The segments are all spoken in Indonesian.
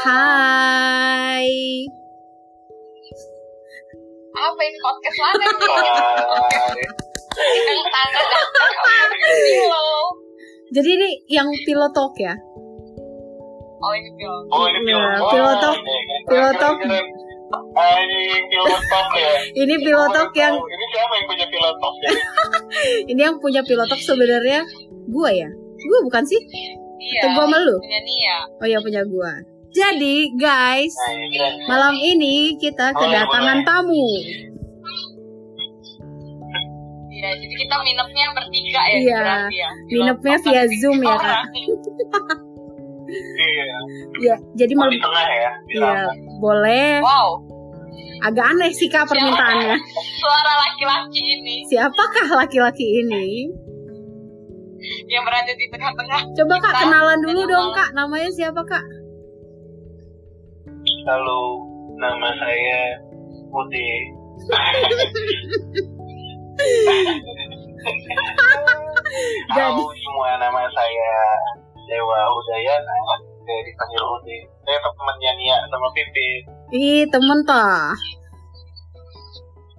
Hai. Apa ini podcast mana. Jadi ini yang pilotok ya? Oh ini film. Oh ini pilotok. pilotok. Pilotok. Ah, ini pilotok ya. Ini pilotok yang. Ini siapa yang punya pilotok? Jadi, ini yang punya pilotok sebenarnya gua ya? Gua bukan sih? Iya. Atau gua sama lu? Punya Nia. Oh ya punya gua. Jadi guys, malam ini kita kedatangan tamu. Iya, jadi kita minumnya bertiga ya. Iya. berarti ya. Via Zoom ya. Kak? Iya. Ya, jadi Oh, malam di tengah ya. Iya, boleh. Wow, Agak aneh sih kak permintaannya. suara laki-laki ini Siapakah laki-laki ini? yang berada di tengah-tengah. Coba kak kenalan dulu dong kak. Namanya siapa kak? Halo, nama saya Ude. Halo semua, nama saya Dewa Udayana. Saya dipanggil Ude. Saya temannya Nia sama Pipit. Ih temen toh.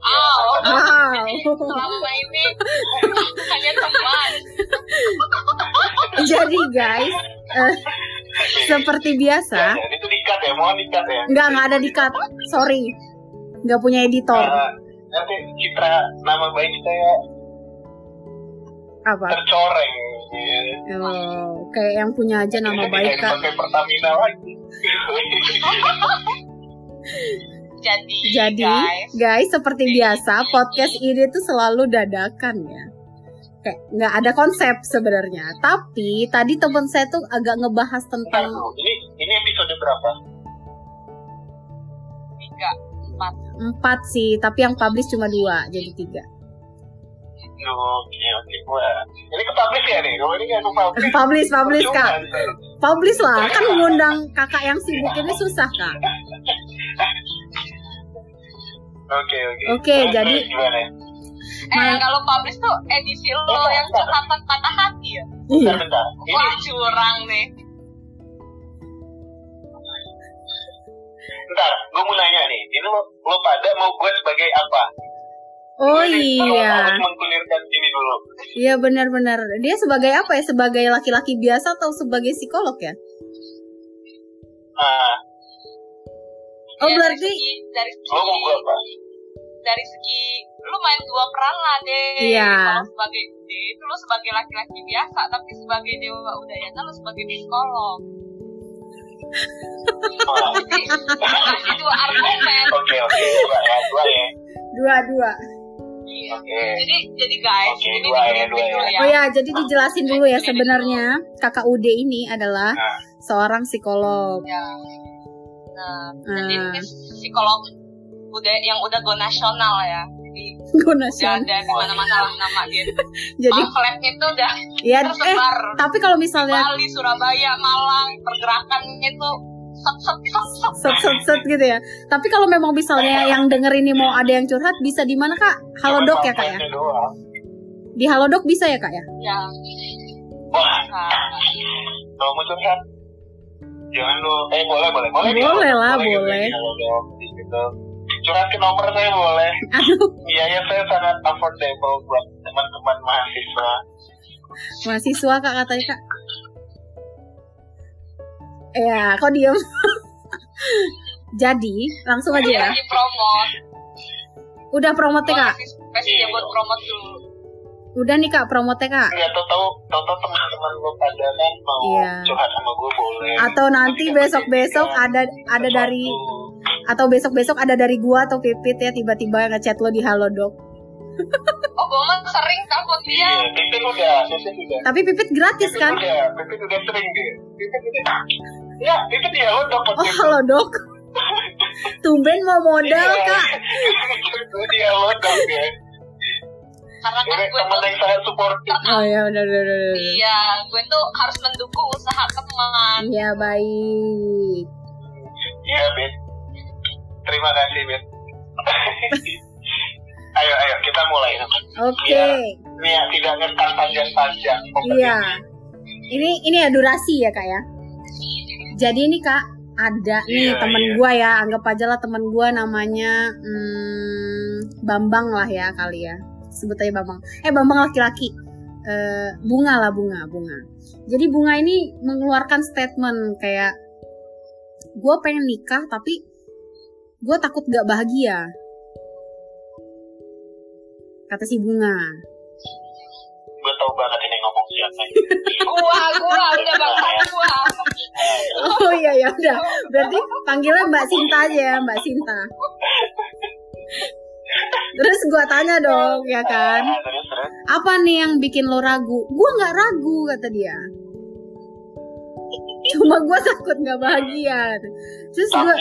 Oh, Wow. selama ini hanya teman. Jadi guys, eh, seperti biasa, Ya, itu dikat ya, mohon dikat ya. nggak nggak ada di cut. Sorry, nggak punya editor. Ah, nanti citra nama baik saya Apa? tercoreng. Ya. Oh, kayak yang punya aja nama baik dipakai Pertamina lagi. Jadi, Jadi guys, guys, seperti biasa podcast ini tuh selalu dadakan ya. Kayak nggak ada konsep sebenarnya. Tapi tadi teman saya tuh agak ngebahas tentang ini ini episode berapa? tiga, empat. empat sih, tapi yang publish cuma dua, jadi tiga. Oke oke, wah ini ke publish ya nih? Kalau ini ke publish. Publish, publish kak. Publish lah, kan mengundang kakak yang sibuk ini susah kak. Oke oke. Oke, Terus, jadi- terus gimana? Eh, Ma- kalau publish tuh edisi lo yang curhatan patah hati ya? Iya. Bentar bentar. Ini Wah, curang nih. bentar, gue mau nanya nih. Ini lo, lo pada mau gue sebagai apa? Oh tolong iya, Harus mengkulirkan ini dulu. iya benar-benar. Dia sebagai apa ya? Sebagai laki-laki biasa atau sebagai psikolog ya? Nah, Oh Ya, berarti, dari dari lo mau gue apa? Dari segi lu main dua peran lah deh. Iya. Kalau sebagai deh itu lu sebagai laki-laki biasa, tapi sebagai dewa udayana lu sebagai psikolog. Oh, Jadi dua argumen. Oke oke, dua ya, dua ya. dua-dua. Iya. Oke. Jadi jadi guys, Oke, ini dua ya, dua ya. ya. Oh ya, jadi dijelasin dulu ya sebenarnya kakak Ude ini adalah Nah. seorang psikolog. Ya. Nah, jadi Ah. ini psikolog udah yang udah go nasional ya. Jadi udah nasional. ada di mana-mana lah nama gitu. Jadi Pamfletnya itu udah ya eh tersebar tapi kalau misalnya Bali, Surabaya, Malang, pergerakannya itu set set set set. set set set gitu ya. Tapi kalau memang misalnya yang denger ini mau ada yang curhat bisa di mana kak? Halodoc ya kak ya? Di Halodoc bisa ya kak ya? Ya. Kalau mau curhat jangan lu eh boleh boleh boleh Boleh lah, boleh. di Halodoc, di situ. Curhat ke nomor saya boleh Aduh, biaya saya sangat affordable buat teman-teman mahasiswa mahasiswa kak katanya kak. Ya, kok diem? Jadi, langsung aja ya. promote. Udah promote kak? Pasti dia buat promote dulu. Udah nih kak promote kak? nggak tahu tahu tahu tahu teman-teman gue pada kan mau Iya. curhat sama gue boleh Atau nanti Tapi besok-besok ketika ada ada dari atau besok-besok ada dari gua atau Pipit ya tiba-tiba ngechat lo di Halodoc. Oh, gue mah sering takut dia. iya pipit udah pipit udah Tapi Pipit gratis pipit kan? udah pipit udah sering dia pipit udah ya pipit ya lo dapat Oh Halodoc. Tumben mau modal Iya. kak. dia lo dapat ya Karena kan gue teman tuh yang sangat supportif Oh ya udah udah udah. udah. Iya, gue tuh harus mendukung usaha teman. Iya baik. iya bet terima kasih bet ayo ayo kita mulai Oke. ini ya tidak ngetar panjang-panjang. Iya. Ini ini ya durasi ya kak ya. Jadi ini kak ada nih Iya, temen iya. gua ya anggap aja lah temen gua namanya hmm, Bambang lah ya kali ya sebut aja Bambang eh Bambang laki-laki Eh, bunga lah bunga bunga jadi bunga ini mengeluarkan statement kayak gue pengen nikah tapi gue takut gak bahagia. Kata si bunga. Gue tau banget ini ngomong siapa Gua, gua, udah bangsa gua. oh iya ya udah. Berarti panggilnya Mbak Sinta aja ya Mbak Sinta. Terus gue tanya dong ya kan? Terus apa nih yang bikin lo ragu? Gue nggak ragu kata dia. Cuma gue takut nggak bahagia. Terus gue,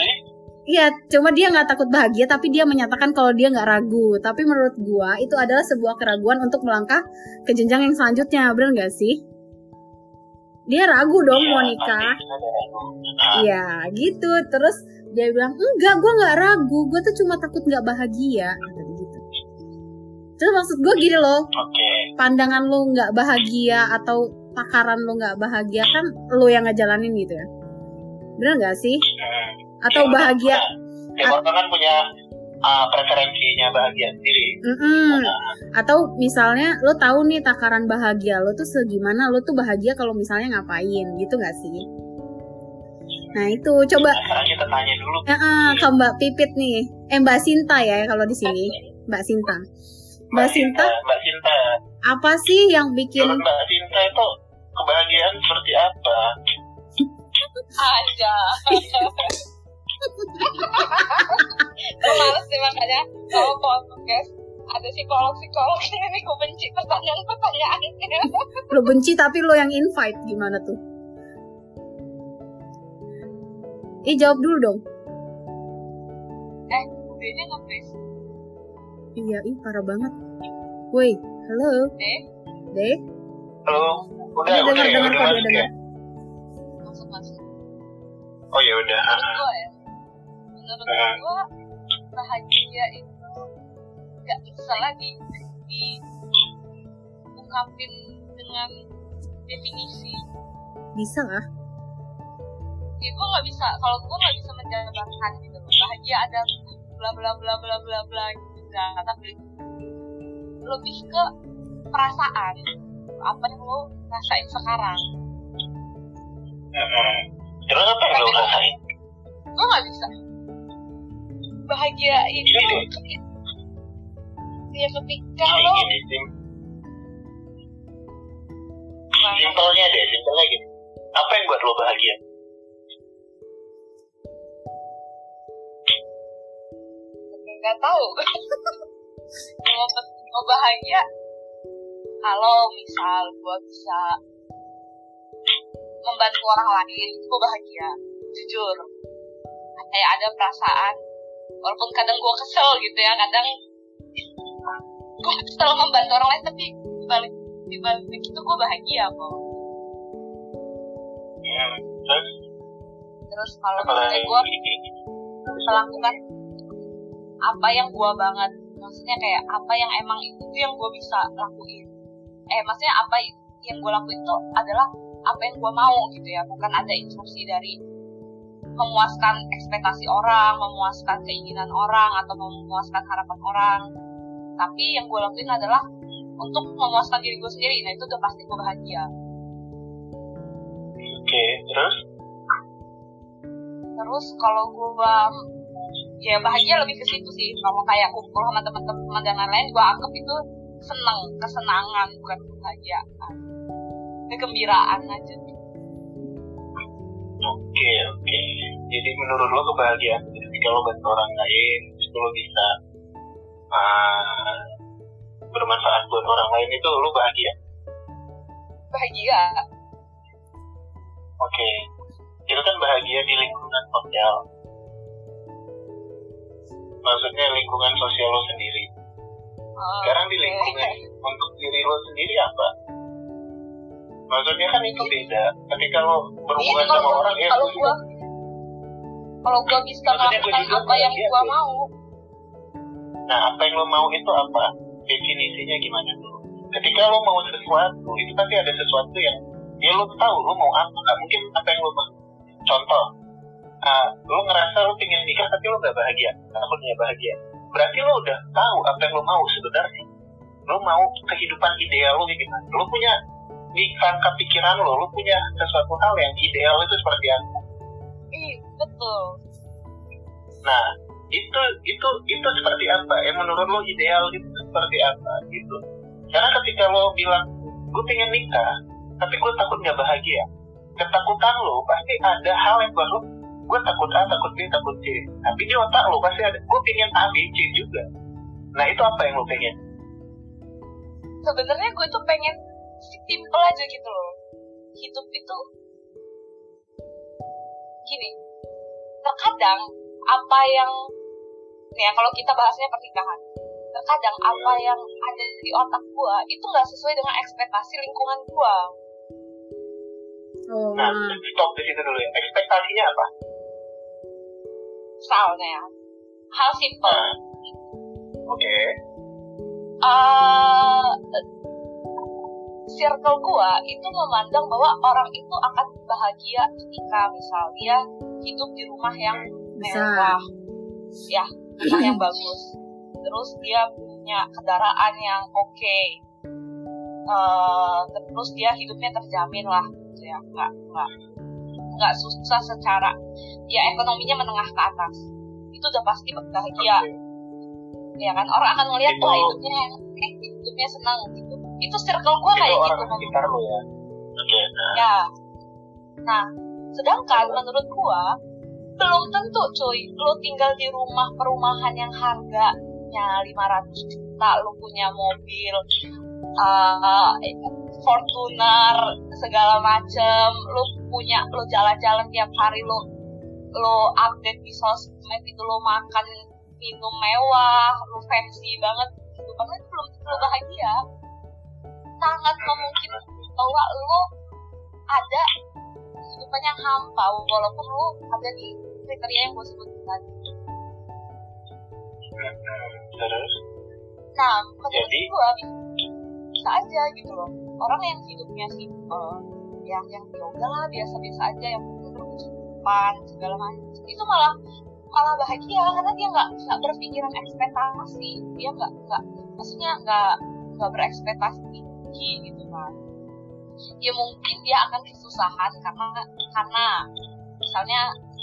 iya, cuma dia nggak takut bahagia, tapi dia menyatakan kalau dia nggak ragu. Tapi menurut gue itu adalah sebuah keraguan untuk melangkah ke jenjang yang selanjutnya, bener nggak sih? Dia ragu dong iya, mau nikah. ada ragu. Nah, Iya, gitu. Terus dia bilang enggak, gue nggak ragu. Gue tuh cuma takut nggak bahagia. Gitu. Terus maksud gue gini loh, oke pandangan lo nggak bahagia atau takaran lo nggak bahagia kan lo yang ngejalanin gitu ya bener nggak sih Hmm. Atau Ya, bahagia. Tiap orang kan punya uh, preferensinya bahagia sendiri. Mm-mm. atau misalnya lo tahu nih takaran bahagia lo tuh segimana lo tuh bahagia kalau misalnya ngapain gitu nggak sih nah itu coba Nah, sekarang kita tanya dulu. eh, eh, ke Mbak Pipit nih eh Mbak Sinta ya kalau di sini Mbak Sinta Mbak Sinta Mbak Sinta. apa sih yang bikin Menurut Mbak Sinta itu kebahagiaan seperti apa? Aja. Gue males sih makanya kalau podcast ada psikolog psikolog ini gue benci pertanyaan pertanyaannya. lo benci tapi lo yang invite gimana tuh Eh jawab dulu dong eh udahnya nge-freeze Iya, ih parah banget. Woi, halo, deh deh. Halo, udah, udah, udah dengar. ya. Oh ya udah. Menurut gue ya, menurut Hmm. gue bahagia itu nggak bisa lagi diungkapin dengan definisi. Bisa lah. ya gue nggak bisa kalau gue nggak bisa menjabarkan gitu loh bahagia ada bla bla bla bla bla bla gitu nah, tapi lebih ke perasaan apa yang lo rasain sekarang Hmm. Terus apa yang lo rasain? gue nggak bisa bahagia itu ya ketika lo simpelnya deh, simpelnya gini. Apa yang buat lo bahagia? nggak tahu. Mau mau bahagia? Kalau misal gue bisa membantu orang lain gue bahagia. Jujur. Kayak ada perasaan walaupun kadang gue kesel gitu ya kadang gue kesel membantu orang lain tapi dibalik dibalik itu gue bahagia kok. Terus terus kalau misalnya gue melakukan apa yang gua banget. Maksudnya kayak apa yang emang itu tuh yang gua bisa lakuin. Eh maksudnya apa yang gua lakuin itu adalah apa yang gua mau gitu ya bukan ada instruksi dari memuaskan ekspektasi orang memuaskan keinginan orang atau memuaskan harapan orang. Tapi yang gua lakuin adalah untuk memuaskan diri gua sendiri. Nah itu udah pasti gua bahagia. Oke, terus? terus kalau gua ya bahagia lebih ke situ sih. Kalau kayak kumpul sama teman-teman dan lain-lain gua anggap itu seneng kesenangan bukan kebahagiaan. Kegembiraan aja Oke, oke. Jadi menurut lo kebahagiaan ketika lo bantu orang lain, itu lo bisa uh, bermanfaat buat orang lain itu lo bahagia. bahagia Oke. Itu kan bahagia di lingkungan sosial. Maksudnya lingkungan sosial lo sendiri. Oh, Sekarang di lingkungan untuk diri lo sendiri apa? Maksudnya kan itu beda. Ketika lo berhubungan Iya, kalau sama gua- orang, ya kalau gua kalau gua bisa melakukan apa yang gua mau Nah, apa yang lo mau itu apa? Definisinya gimana dulu? Ketika lo mau sesuatu, itu pasti ada sesuatu yang ya lo tahu lo mau apa. Nggak mungkin apa yang lo mau. Contoh, uh, lo ngerasa lo pengen nikah tapi lo nggak bahagia takutnya bahagia berarti lo udah tahu apa yang lo mau sebenarnya lo mau kehidupan ideal lo gimana lo punya pikiran lo lo punya sesuatu hal yang ideal itu seperti apa. Iya, betul. nah itu itu itu seperti apa? Yang menurut lo ideal itu seperti apa? Gitu. Karena ketika lo bilang gue pengen nikah tapi gue takut nggak bahagia ketakutan lo pasti ada hal yang baru. Gue takut A takut B takut C. Tapi di otak lo pasti ada gue pengen A B C juga. Nah itu apa yang lo pengen? Sebenarnya gue tuh pengen simple aja gitu loh. Hidup itu gini. Terkadang apa yang ya kalau kita bahasnya pernikahan. Terkadang apa yang ada di otak gue itu nggak sesuai dengan ekspektasi lingkungan gue. Oh, nah stop di situ dulu ya ekspektasinya apa Misalnya ya, hal simple. nah oke eh circle gua itu memandang bahwa orang itu akan bahagia ketika misal dia hidup di rumah yang mewah, ya rumah yang bagus. Terus dia punya kendaraan yang oke, Eh, terus dia hidupnya terjamin lah, gitu ya. Nggak nggak nggak susah secara ya ekonominya menengah ke atas. Itu udah pasti bahagia. Ya kan? Orang akan melihat Itu- wah hidupnya eh, hidupnya senang gitu itu circle gue kayak orang gitu sekitar lo ya? Oke nah. Ya. Nah sedangkan menurut gua belum tentu cuy lu tinggal di rumah perumahan yang harganya 500 juta lu punya mobil uh, Fortuner segala macem lu punya lu jalan-jalan tiap hari lu lu update di sosmed itu lu makan minum mewah lu fancy banget gitu. Itu belum tentu bahagia sangat memungkinkan bahwa lu ada kehidupan yang hampa walaupun lu ada di kriteria yang gue sebutin tadi. Terus? Nah menurut Jadi? gue bisa aja gitu loh. Orang yang hidupnya simple yang yang ya udahlah biasa-biasa aja yang berkecukupan segala macam. Itu malah malah bahagia karena dia nggak nggak berpikiran ekspektasi. Dia nggak nggak maksudnya nggak nggak berekspektasi tinggi gitu kan. Ya mungkin dia akan kesusahan karena karena misalnya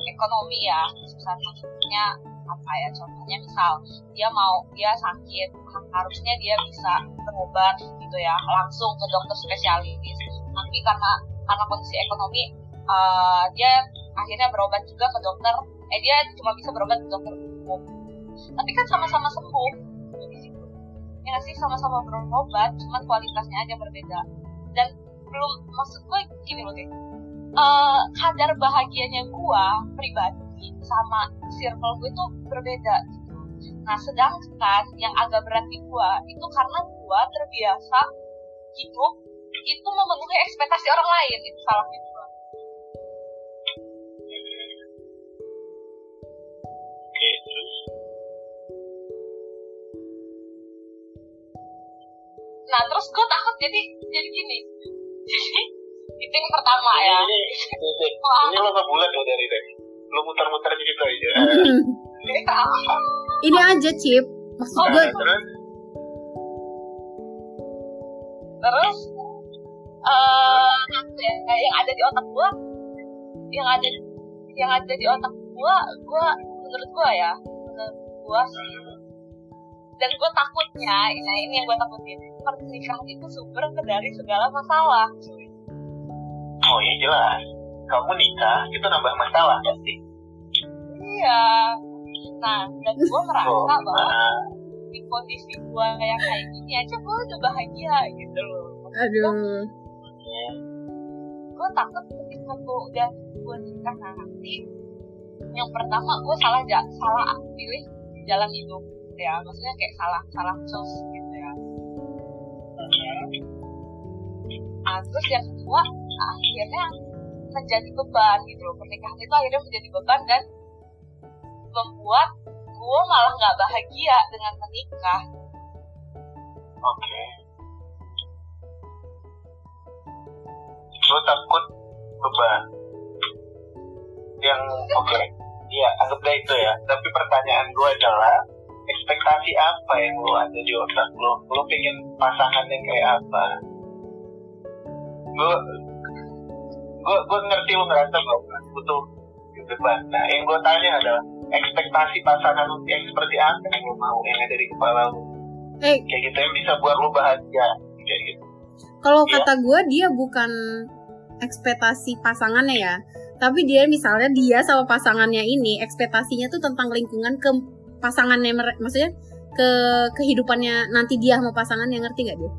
ekonomi ya kesusahan maksudnya apa ya contohnya misal dia mau dia sakit harusnya dia bisa berobat gitu ya langsung ke dokter spesialis. Tapi karena karena kondisi ekonomi eh, dia akhirnya berobat juga ke dokter eh dia cuma bisa berobat ke dokter umum. Tapi kan sama-sama sembuh ya sih sama-sama berobat cuman kualitasnya aja berbeda. Dan belum maksud gue gini loh eh, kadar bahagianya gue pribadi sama circle gue itu berbeda gitu. Nah sedangkan yang agak berat di gue itu karena gue terbiasa hidup itu memenuhi ekspektasi orang lain itu salahnya Nah terus gue takut jadi jadi gini. Jadi itu yang pertama ya. ini ini, ini lo ngebulat lo dari tadi. Lo muter-muter di situ aja Ini aja Cip. Maksud Oh, gue Nah, terus? Terus eh ya, yang ada di otak gua yang ada yang ada di otak gua gua menurut gua ya menurut gua sih dan gua takutnya nah ini yang gua takutin. Pernikahan itu sumber dari segala masalah. Oh ya jelas. Kamu nikah itu nambah masalah pasti iya. Nah dan gua merasa oh bahwa nah, di kondisi gua yang kayak gini aja gua udah bahagia gitu loh. Aduh. gue takut ketika gue udah gue nikah nanti yang pertama gue salah salah pilih jalan hidup ya. Maksudnya kayak salah salah choose gitu ya. Nah, terus yang kedua akhirnya menjadi beban gitu loh. Pernikahan itu akhirnya menjadi beban dan membuat gue malah nggak bahagia dengan menikah. Oke. Lo takut beban. Yang oke. Okay. ya anggap itu ya. Tapi pertanyaan gue adalah ekspektasi apa yang lo ada di otak lo lo pengen pasangan yang kayak apa? Gue gue gue ngerti lo ngerasa bahwa butuh depan nah yang gue tanya adalah ekspektasi pasangan lo yang seperti apa yang lo mau yang ada di kepala lo eh. kayak gitu yang bisa buat lo bahagia kayak gitu. Kalau ya. kata gue dia bukan ekspektasi pasangannya ya. Tapi dia misalnya dia sama pasangannya ini ekspektasinya tuh tentang lingkungan ke pasangannya maksudnya ke kehidupannya nanti dia sama pasangannya ngerti gak dia?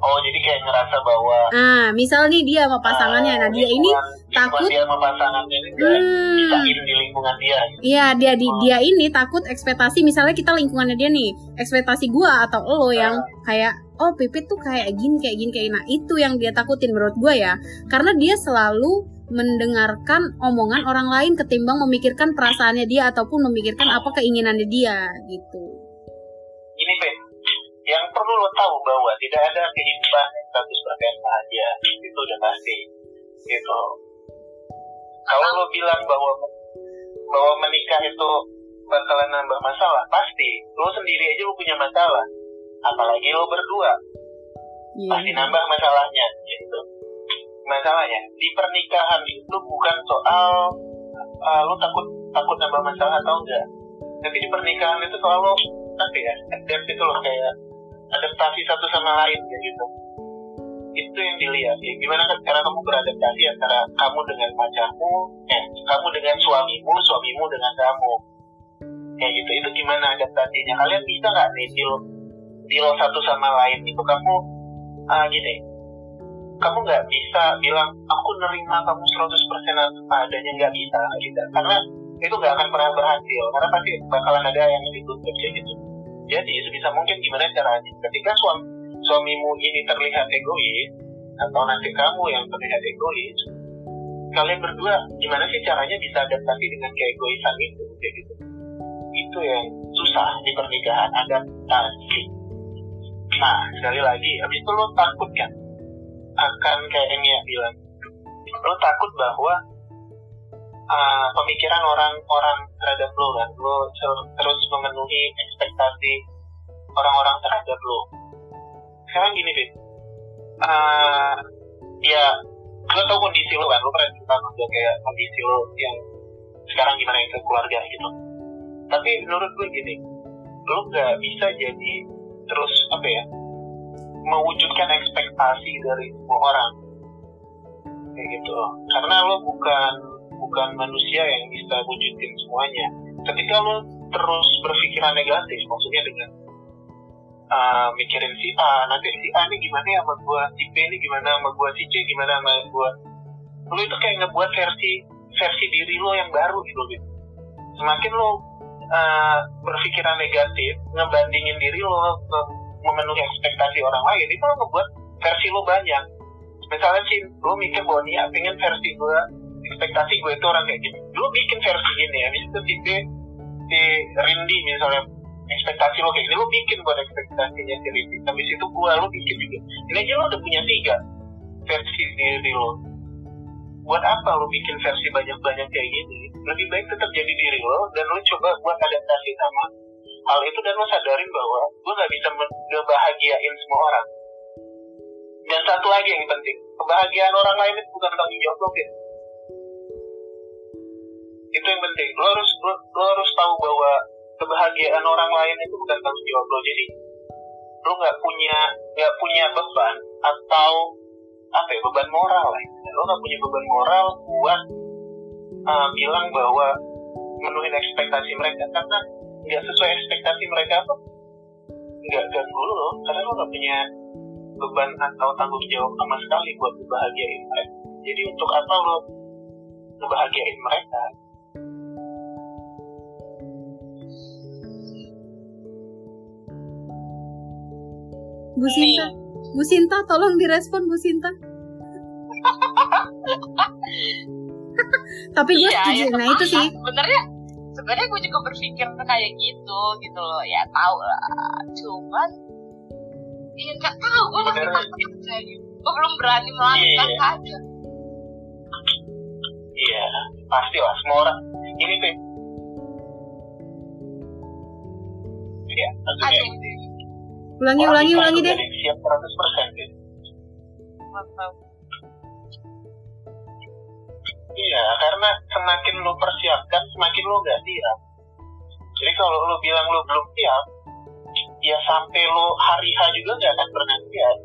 Oh jadi kayak ngerasa bahwa Ah misal nih dia sama pasangannya Nah dia ini takut dia sama pasangannya hmm, di lingkungan dia gitu. Iya dia di, oh. dia ini takut ekspektasi Misalnya kita lingkungannya dia nih Ekspektasi gua atau lo yang ah. kayak Oh Pipit tuh kayak gini kayak gini kayak Nah itu yang dia takutin menurut gua ya Karena dia selalu mendengarkan omongan orang lain ketimbang memikirkan perasaannya dia ataupun memikirkan apa keinginannya dia gitu. Ini Ben, yang perlu lo tahu bahwa tidak ada kehidupan yang 100% bahagia itu udah pasti gitu. Kalau lo bilang bahwa bahwa menikah itu bakalan nambah masalah pasti. Lo sendiri aja lo punya masalah. Apalagi lo berdua. Yeah. pasti nambah masalahnya gitu masalahnya. Di pernikahan itu bukan soal uh, lo takut takut nambah masalah atau enggak. Tapi di pernikahan itu soal lo tapi ya adapt itu loh kayak adaptasi satu sama lain kayak gitu. Itu yang dilihat. Ya gimana kan cara kamu beradaptasi antara kamu dengan pacarmu eh kamu dengan suamimu suamimu dengan kamu. Kayak gitu itu gimana adaptasinya? Kalian bisa nggak nih deal deal satu sama lain? Itu kamu uh, gini kamu nggak bisa bilang aku nerima kamu 100% apa adanya. Nggak bisa gitu. Karena itu nggak akan pernah berhasil. Karena pasti bakalan ada yang ditutup kayak gitu. Jadi sebisa mungkin gimana caranya? Ketika suami suamimu ini terlihat egois atau nanti kamu yang terlihat egois, kalian berdua gimana sih caranya bisa adaptasi dengan keegoisan itu? Kayak gitu. Itu yang susah di pernikahan adaptasi. Nah sekali lagi, habis itu lo takut kan akan kayak yang ya bilang, lo takut bahwa uh, pemikiran orang-orang terhadap lo kan? Lo terus memenuhi ekspektasi orang-orang terhadap lo sekarang gini deh. Uh, ya lo tau kondisi lo kan? Lo pernah cerita juga kayak kondisi lo yang sekarang gimana yang ke keluarga gitu. Tapi menurut gue gini lo gak bisa jadi terus apa ya mewujudkan ekspektasi dari semua orang. Kayak gitu. Karena lo bukan bukan manusia yang bisa wujudin semuanya. Ketika lo terus berpikiran negatif maksudnya dengan uh, mikirin si A nanti si A ini gimana ya sama gue si B ini gimana sama gue si C gimana sama gue lo itu kayak ngebuat versi versi diri lo yang baru gitu gitu. Semakin lo uh, berpikiran negatif ngebandingin diri lo memenuhi ekspektasi orang lain itu lo ngebuat versi lo banyak. Misalnya sih lo mikir bahwa nih pengen versi gue ekspektasi gue itu orang kayak gini. Lu bikin versi ini habis itu si si Rindi misalnya ekspektasi lo kayak gini lu bikin buat ekspektasinya si Rindi. Habis itu gue lu bikin juga. Ini aja lo udah punya tiga versi diri lo buat apa lo bikin versi banyak-banyak kayak gini? Lebih baik tetap jadi diri lo dan lo coba buat adaptasi sama hal itu dan lo sadarin bahwa gue gak bisa ngebahagiain semua orang. Dan satu lagi yang penting kebahagiaan orang lain itu bukan tanggung jawab lo gitu itu yang penting. Lo harus lo, lo harus tahu bahwa kebahagiaan orang lain itu bukan tanggung jawab lo. Jadi lo nggak punya nggak punya beban atau apa ya beban moral lah lo nggak punya beban moral buat uh, bilang bahwa menuhin ekspektasi mereka. Karena nggak sesuai ekspektasi mereka apa nggak ganggu lo karena lo nggak punya beban atau tanggung jawab sama sekali buat kebahagiaan mereka. Jadi untuk apa lo ngebahagiain mereka? Bu Sinta, Bu Sinta tolong direspon Bu Sinta. Tapi gue iya, setuju, ya, nah itu sih. Sebenarnya sebenarnya gue juga berpikir kayak gitu gitu loh ya tahu lah cuman ya nggak tahu gue masih takut aja gue belum berani melakukan yeah. aja Iya, pastilah semua orang. Ini tuh. Iya, maksudnya Ulangi, ulangi, ulangi deh. siap 100% gitu. Mantap. Iya, karena semakin lu persiapkan, semakin lu gak siap. Jadi kalau lu bilang lu belum siap, ya sampai lu hari H juga gak akan pernah siap.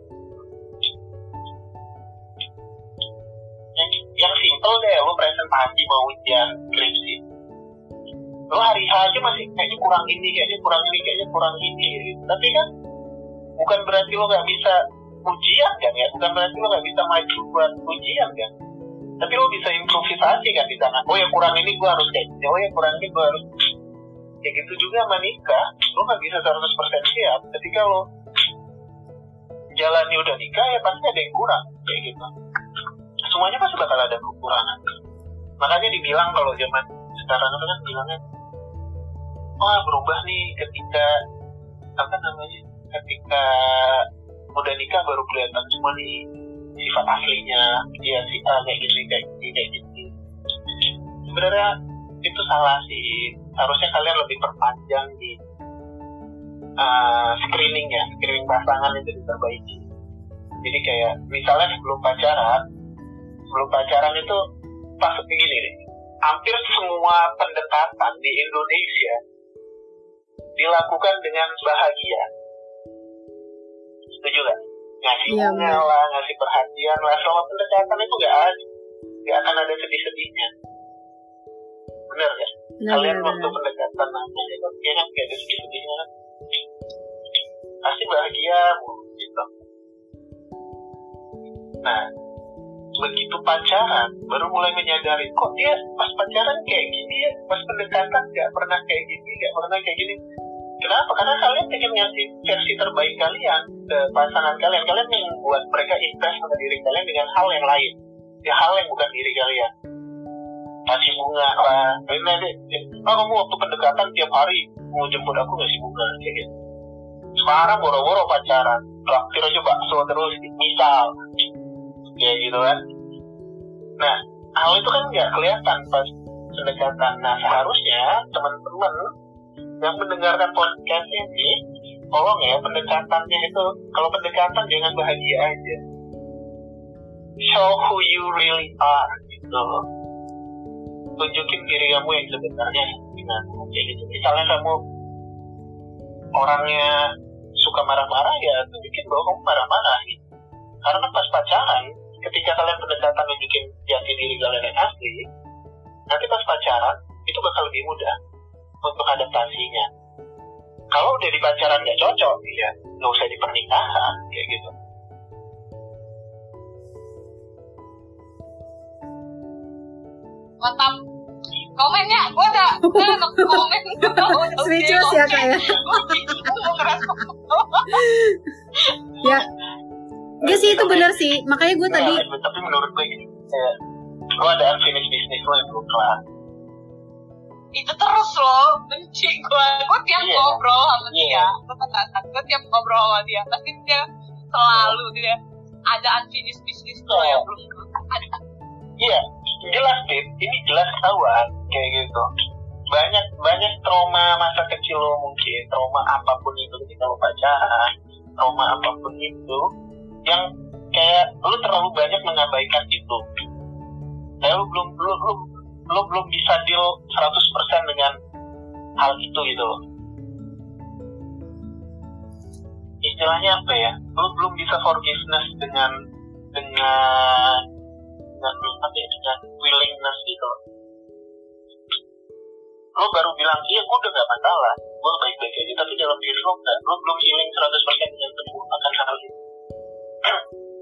Yang, yang simple deh, lu presentasi mau ujian skripsi. Lu hari H aja masih kayaknya kurang ini, kayaknya kurang ini, kayaknya kurang ini. Tapi kan bukan berarti lu gak bisa ujian kan ya, bukan berarti lu gak bisa maju buat ujian kan tapi lo bisa improvisasi kan di sana oh ya kurang ini gue harus kayak gini. Oh ya kurang ini gue harus kayak gitu juga sama nikah. Lo nggak bisa 100% siap. Ketika lo jalani udah nikah ya pasti ada yang kurang. Kayak gitu. Semuanya pasti bakal ada kekurangan. Makanya dibilang kalau zaman sekarang itu kan bilangnya wah berubah nih ketika apa namanya ketika udah nikah baru kelihatan semua nih sifat aslinya. Dia si A kayak gini kayak gini kayak gini. Sebenarnya itu salah sih. Harusnya kalian lebih perpanjang di uh, screening ya screening pasangan itu diperbaiki jadi kayak misalnya sebelum pacaran sebelum pacaran itu pas begini deh hampir semua pendekatan di Indonesia dilakukan dengan bahagia. Setuju gak? Ngasih Iya, bunga lah, ngasih perhatian lah. Selama pendekatan itu gak ada, gak akan ada sedih-sedihnya. Bener gak? Benar, Kalian benar, waktu pendekatan namanya itu ya kan gak ada sedih-sedihnya kan? Pasti bahagia gitu. Nah, begitu pacaran, baru mulai menyadari kok dia pas pacaran kayak gini ya, pas pendekatan gak pernah kayak gini, gak pernah kayak gini. Kenapa? Karena kalian ingin ngasih versi terbaik kalian ke pasangan kalian. Kalian ingin membuat mereka impress pada diri kalian dengan hal yang lain. Ya hal yang bukan diri kalian. Kasih bunga lah. Nanti, oh kamu waktu pendekatan tiap hari mau jemput aku ngasih bunga. Kayak gitu. Sekarang boro-boro pacaran. Traktir aja bakso terus. Misal. Kayak gitu kan. Nah, hal itu kan nggak kelihatan pas pendekatan. Nah, seharusnya teman-teman yang mendengarkan podcast ini tolong ya pendekatannya itu kalau pendekatan jangan bahagia aja. Show who you really are gitu. Tunjukin diri kamu yang sebenarnya dengan kayak gitu. Misalnya kamu orangnya suka marah-marah ya tunjukin bahwa kamu marah-marah gitu. karena pas pacaran ketika kalian pendekatan nunjukin jati diri kalian yang asli nanti pas pacaran itu bakal lebih mudah untuk adaptasinya. Kalau udah di pacaran nggak cocok, ya nggak usah di pernikahan kayak gitu. Mantap. Komennya, gue udah, gue udah komen. Speechless ya kak ya. Gue ngerasa Ya, Enggak sih itu benar sih. Makanya gue tadi Nah, tapi menurut gue gini, kayak lo ada unfinished business lo yang belum kelar. Itu terus loh benci gue gue tiap Iya. ngobrol sama Iya. dia gue katakan gue tiap ngobrol sama dia pasti dia selalu dia ada unfinished business tuh Iya. yang belum ada Iya, jelas Dit. Ini jelas ketahuan kayak gitu. Banyak banyak trauma masa kecil lo mungkin, trauma apa pun itu ketika lo pacaran, trauma apa pun itu yang kayak lo terlalu banyak mengabaikan itu. Kayak lo belum lo, lo, belum bisa deal 100% dengan hal itu gitu loh. Istilahnya apa ya? Lo belum bisa forgiveness dengan dengan dengan apa ya, dengan willingness gitu loh. lo baru bilang iya gue udah gak masalah gue baik baik aja tapi dalam diri lo lo belum healing 100% dengan penuh akan hal itu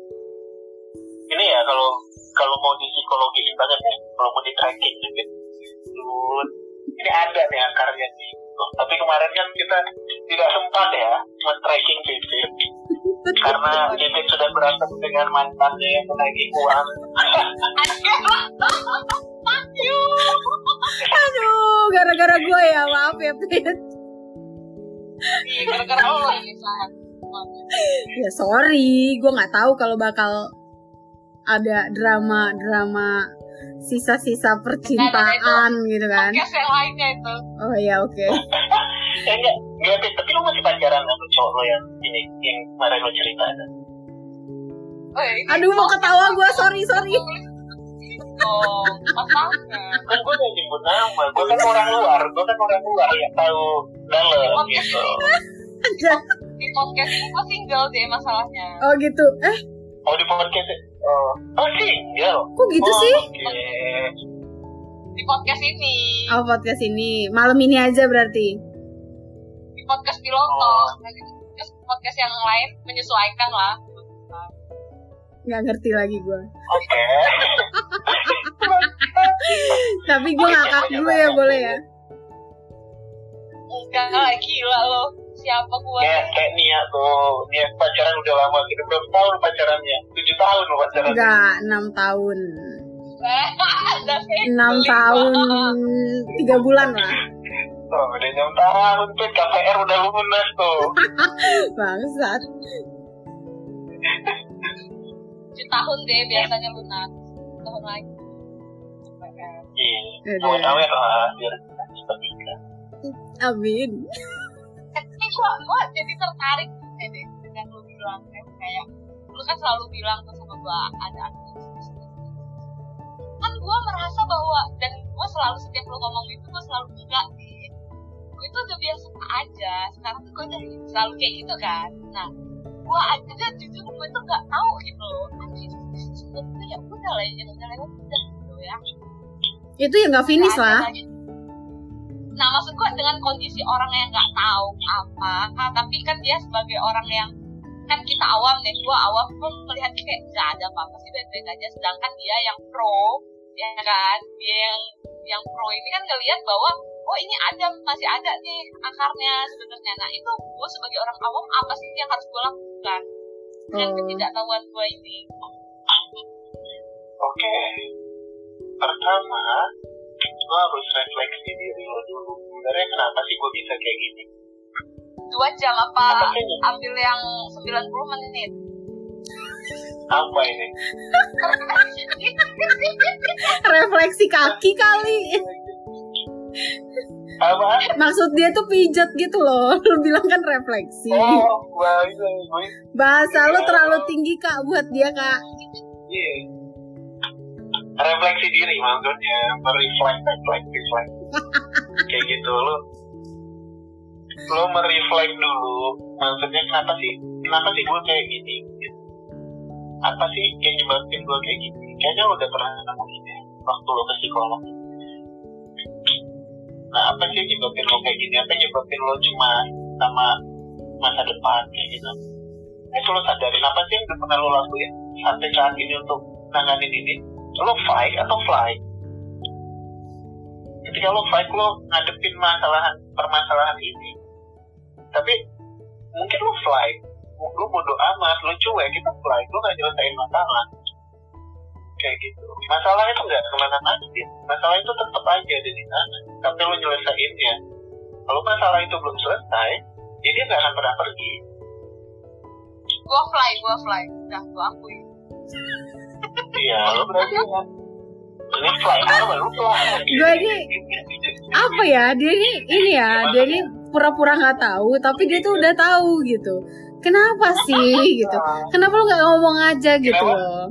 ini ya kalau kalau mau di psikologiin banget ya kalau mau di tracking gitu. Duh, ini ada nih akarnya nih Loh, tapi kemarin kan kita tidak sempat ya men-tracking Pipit karena Pipit sudah berantem dengan mantannya yang menagih uang. Aduh gara-gara gue ya maaf ya Pit. Iya, gara-gara sangat Ya sorry, gue nggak tahu kalau bakal ada drama drama sisa-sisa percintaan gitu kan. Podcast yang lainnya itu. Oh ya oke. Eh, enggak, enggak, Pit. tapi lu masih pacaran sama cowok lo yang ini, yang kemarin lo cerita ada. oh, ini aduh mau ketawa gue sorry sorry. Oh masalahnya Kan gue udah nyebut nama, gue kan orang luar, gue kan orang luar yang tahu dalam gitu. di podcast ini gue single deh masalahnya. Oh gitu. Eh. Oh di podcast, oh, oh single. kok gitu oh, sih? Oke. di podcast ini. Oh podcast ini. Malam ini aja berarti? Di podcast piloto Oh. Podcast podcast yang lain menyesuaikan lah. Nggak ngerti lagi gue Oke. tapi gue ngakak dulu ya boleh ya? Enggak lah gila lo siapa gue Kayak kayak Nia tuh, Nia pacaran udah lama gitu, berapa tahun pacarannya? Tujuh tahun lo pacaran. enggak enam tahun. Enam tahun. Tiga bulan lah. Oh, udah enam tahun tuh. KPR udah lunas tuh. bangsat. Tujuh tahun deh biasanya lunas. Tahun lagi. Iya. Lah, biar kita cepat nikah. amin ini gua jadi tertarik eh, deh dengan lu bilang kan kayak lu kan selalu bilang tuh sama gua ada aktivitas kan gua merasa bahwa dan gua selalu setiap lu ngomong itu gua selalu enggak sih gua itu udah biasa aja sekarang tuh gua udah selalu kayak gitu kan. Nah gua aja jujur gua tuh nggak tahu gitu loh aktivitas itu ya udah lah yang udah lewat udah gitu ya. Itu ya nggak finish lah. lagi. Nah, maksud gue dengan kondisi orang yang nggak tahu apa, ah, tapi kan dia sebagai orang yang kan kita awam nih, gue awam pun melihat kayak nggak ada apa-apa sih baik-baik aja. Sedangkan dia yang pro, ya kan, dia yang yang pro ini kan ngelihat bahwa oh ini ada masih ada nih akarnya sebenarnya. Nah itu gue sebagai orang awam apa sih yang harus gue lakukan dengan Oh. ketidaktahuan gue ini? Oke. Pertama, lo harus refleksi diri lo dulu. Sebenarnya kenapa sih gue bisa kayak gini? Dua jam Apa ambil yang 90 menit? Apa ini? refleksi kaki kali Apa? maksud dia tuh pijat gitu loh lu bilang kan refleksi Oh, baik. bahasa lu terlalu tinggi kak buat dia kak Iya. Refleksi diri maksudnya, mereflect, reflect, reflect. kayak gitu lo. Lo mereflect dulu, maksudnya kenapa sih, kenapa sih gue kayak gini? Gitu. Apa sih yang nyebabin gue kayak gini? Kayaknya lo udah pernah nemu ini waktu lo ke psikolog. Nah, apa sih yang nyebabin lo kayak gini? Apa yang nyebabin lo cuma sama masa depan kayak gitu? itu lo sadarin apa sih yang udah pernah lo lakuin sampai saat ini untuk nanganin ini lo fight atau fly ketika lo fight lo ngadepin masalahan permasalahan ini tapi mungkin lo fly lo bodo amat lo cuek kita fly lo gak nyelesain masalah. Kayak gitu. Masalah itu nggak ke mana-mana masalah itu tetap aja ada di sana tapi lo nyelesainnya. Kalau masalah itu belum selesai ya dia nggak akan pernah pergi. Gua fly gua fly. Udah gua akui Iya, lo berarti kan. Apa lu fly? Gue ini apa ya dia ini ini ya dia ini pura-pura nggak tahu tapi dia tuh udah tahu gitu. Kenapa sih gitu? Kenapa lu nggak ngomong aja gitu loh?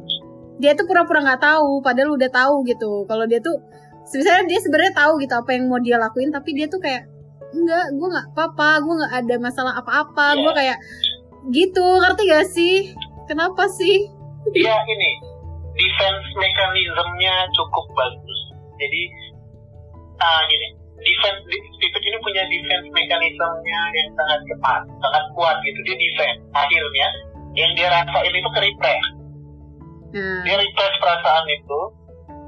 Dia tuh pura-pura nggak tahu padahal udah tahu gitu. Kalau dia tuh sebenarnya dia sebenarnya tahu gitu apa yang mau dia lakuin tapi dia tuh kayak enggak gue nggak apa-apa gue nggak ada masalah apa-apa. Iya. gue kayak gitu ngerti gak sih? Kenapa sih? Dia ini defense mekanismenya cukup bagus. Jadi ah gini, defense Stephen ini punya defense mekanismenya yang sangat cepat, sangat kuat gitu. Dia defense. Akhirnya yang dia rasain itu ke-repress. nah Dia repress perasaan itu,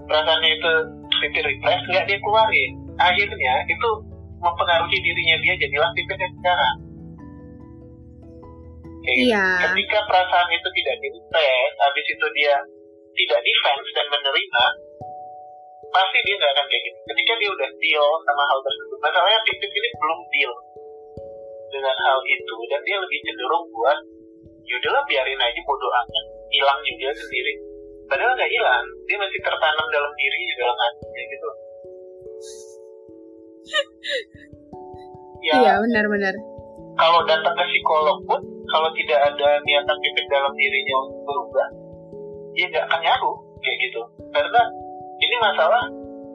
perasaannya itu Stephen repress, nggak dia keluarin. Akhirnya itu mempengaruhi dirinya dia jadilah Stephen yang sekarang. Gitu. iya ketika perasaan itu tidak di-repress, habis itu dia tidak defense dan menerima, pasti dia nggak akan kayak gitu. Ketika dia udah deal sama hal tersebut, masalahnya Pipit ini belum deal dengan hal itu, dan dia lebih cenderung buat, yaudahlah biarin aja bodo amat, hilang juga sendiri. padahal nggak hilang dia masih tertanam dalam diri dalam hati kayak gitu ya Iya benar-benar. kalau datang ke psikolog pun kalau tidak ada niatan pipit dalam dirinya untuk berubah ya nggak akan nyaru kayak gitu. Karena ini masalah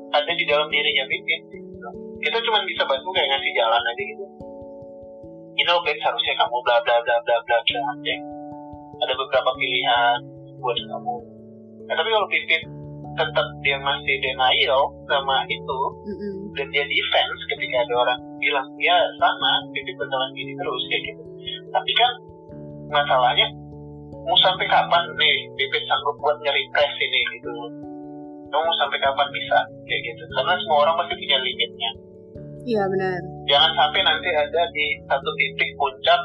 ada di dalam dirinya pipit gitu. kita cuma bisa bantu kayak ngasih jalan aja gitu. You know Bex harusnya kamu bla bla bla bla bla bla aja ada beberapa pilihan buat kamu. Nah, tapi kalau pipit tetap dia masih denial sama itu Mm-mm. dan dia defense ketika ada orang bilang ya sama pipit bakalan gini terus kayak gitu. Tapi kan masalahnya mau sampai kapan nih pipit sanggup buat nge-repress ini gitu? Kamu mau sampai kapan bisa? Kayak gitu. Karena semua orang pasti punya limitnya. Iya benar. jangan sampai nanti ada di satu titik puncak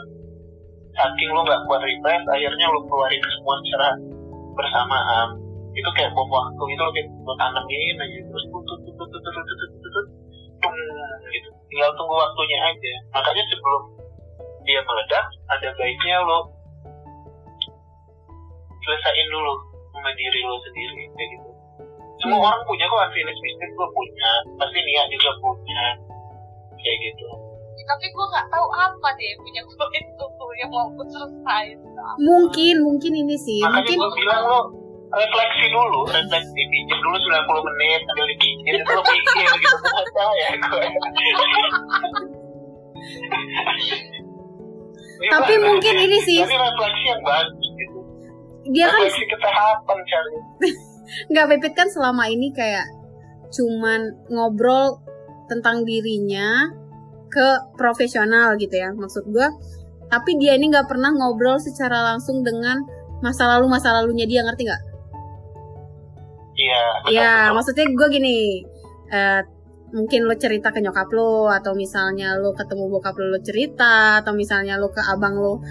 saking lu nggak kuat repress akhirnya lu keluarin semua secara bersamaan. Itu kayak bom waktu itu lo kayak lu tanamin aja terus tutut tutut tutut tutut tutut tung gitu. Tinggal tunggu waktunya aja. Makanya sebelum dia meledak ada baiknya lo selesain dulu sama diri lo sendiri kayak gitu. Semua Hmm. orang punya kok unfinished business gue punya pasti Nia juga punya kayak gitu. Tapi gue nggak tahu apa deh punya gue itu yang mau gue selesai Mungkin mungkin ini sih. makanya Mungkin gue bilang lo refleksi dulu refleksi pinjam dulu 90 menit sambil dipinjam itu lo mikir gitu aja ya gue Tapi mungkin ini sih- tapi refleksi yang bagus dia kan refleksi kesehatan cari nggak Pipit kan selama ini kayak cuman ngobrol tentang dirinya ke profesional gitu ya maksud gua tapi dia ini nggak pernah ngobrol secara langsung dengan masa lalu masa lalunya dia ngerti nggak? iya Ya betul. maksudnya gue gini eh, mungkin lo cerita ke nyokap lo atau misalnya lo ketemu bokap lo, lo cerita atau misalnya lo ke abang lo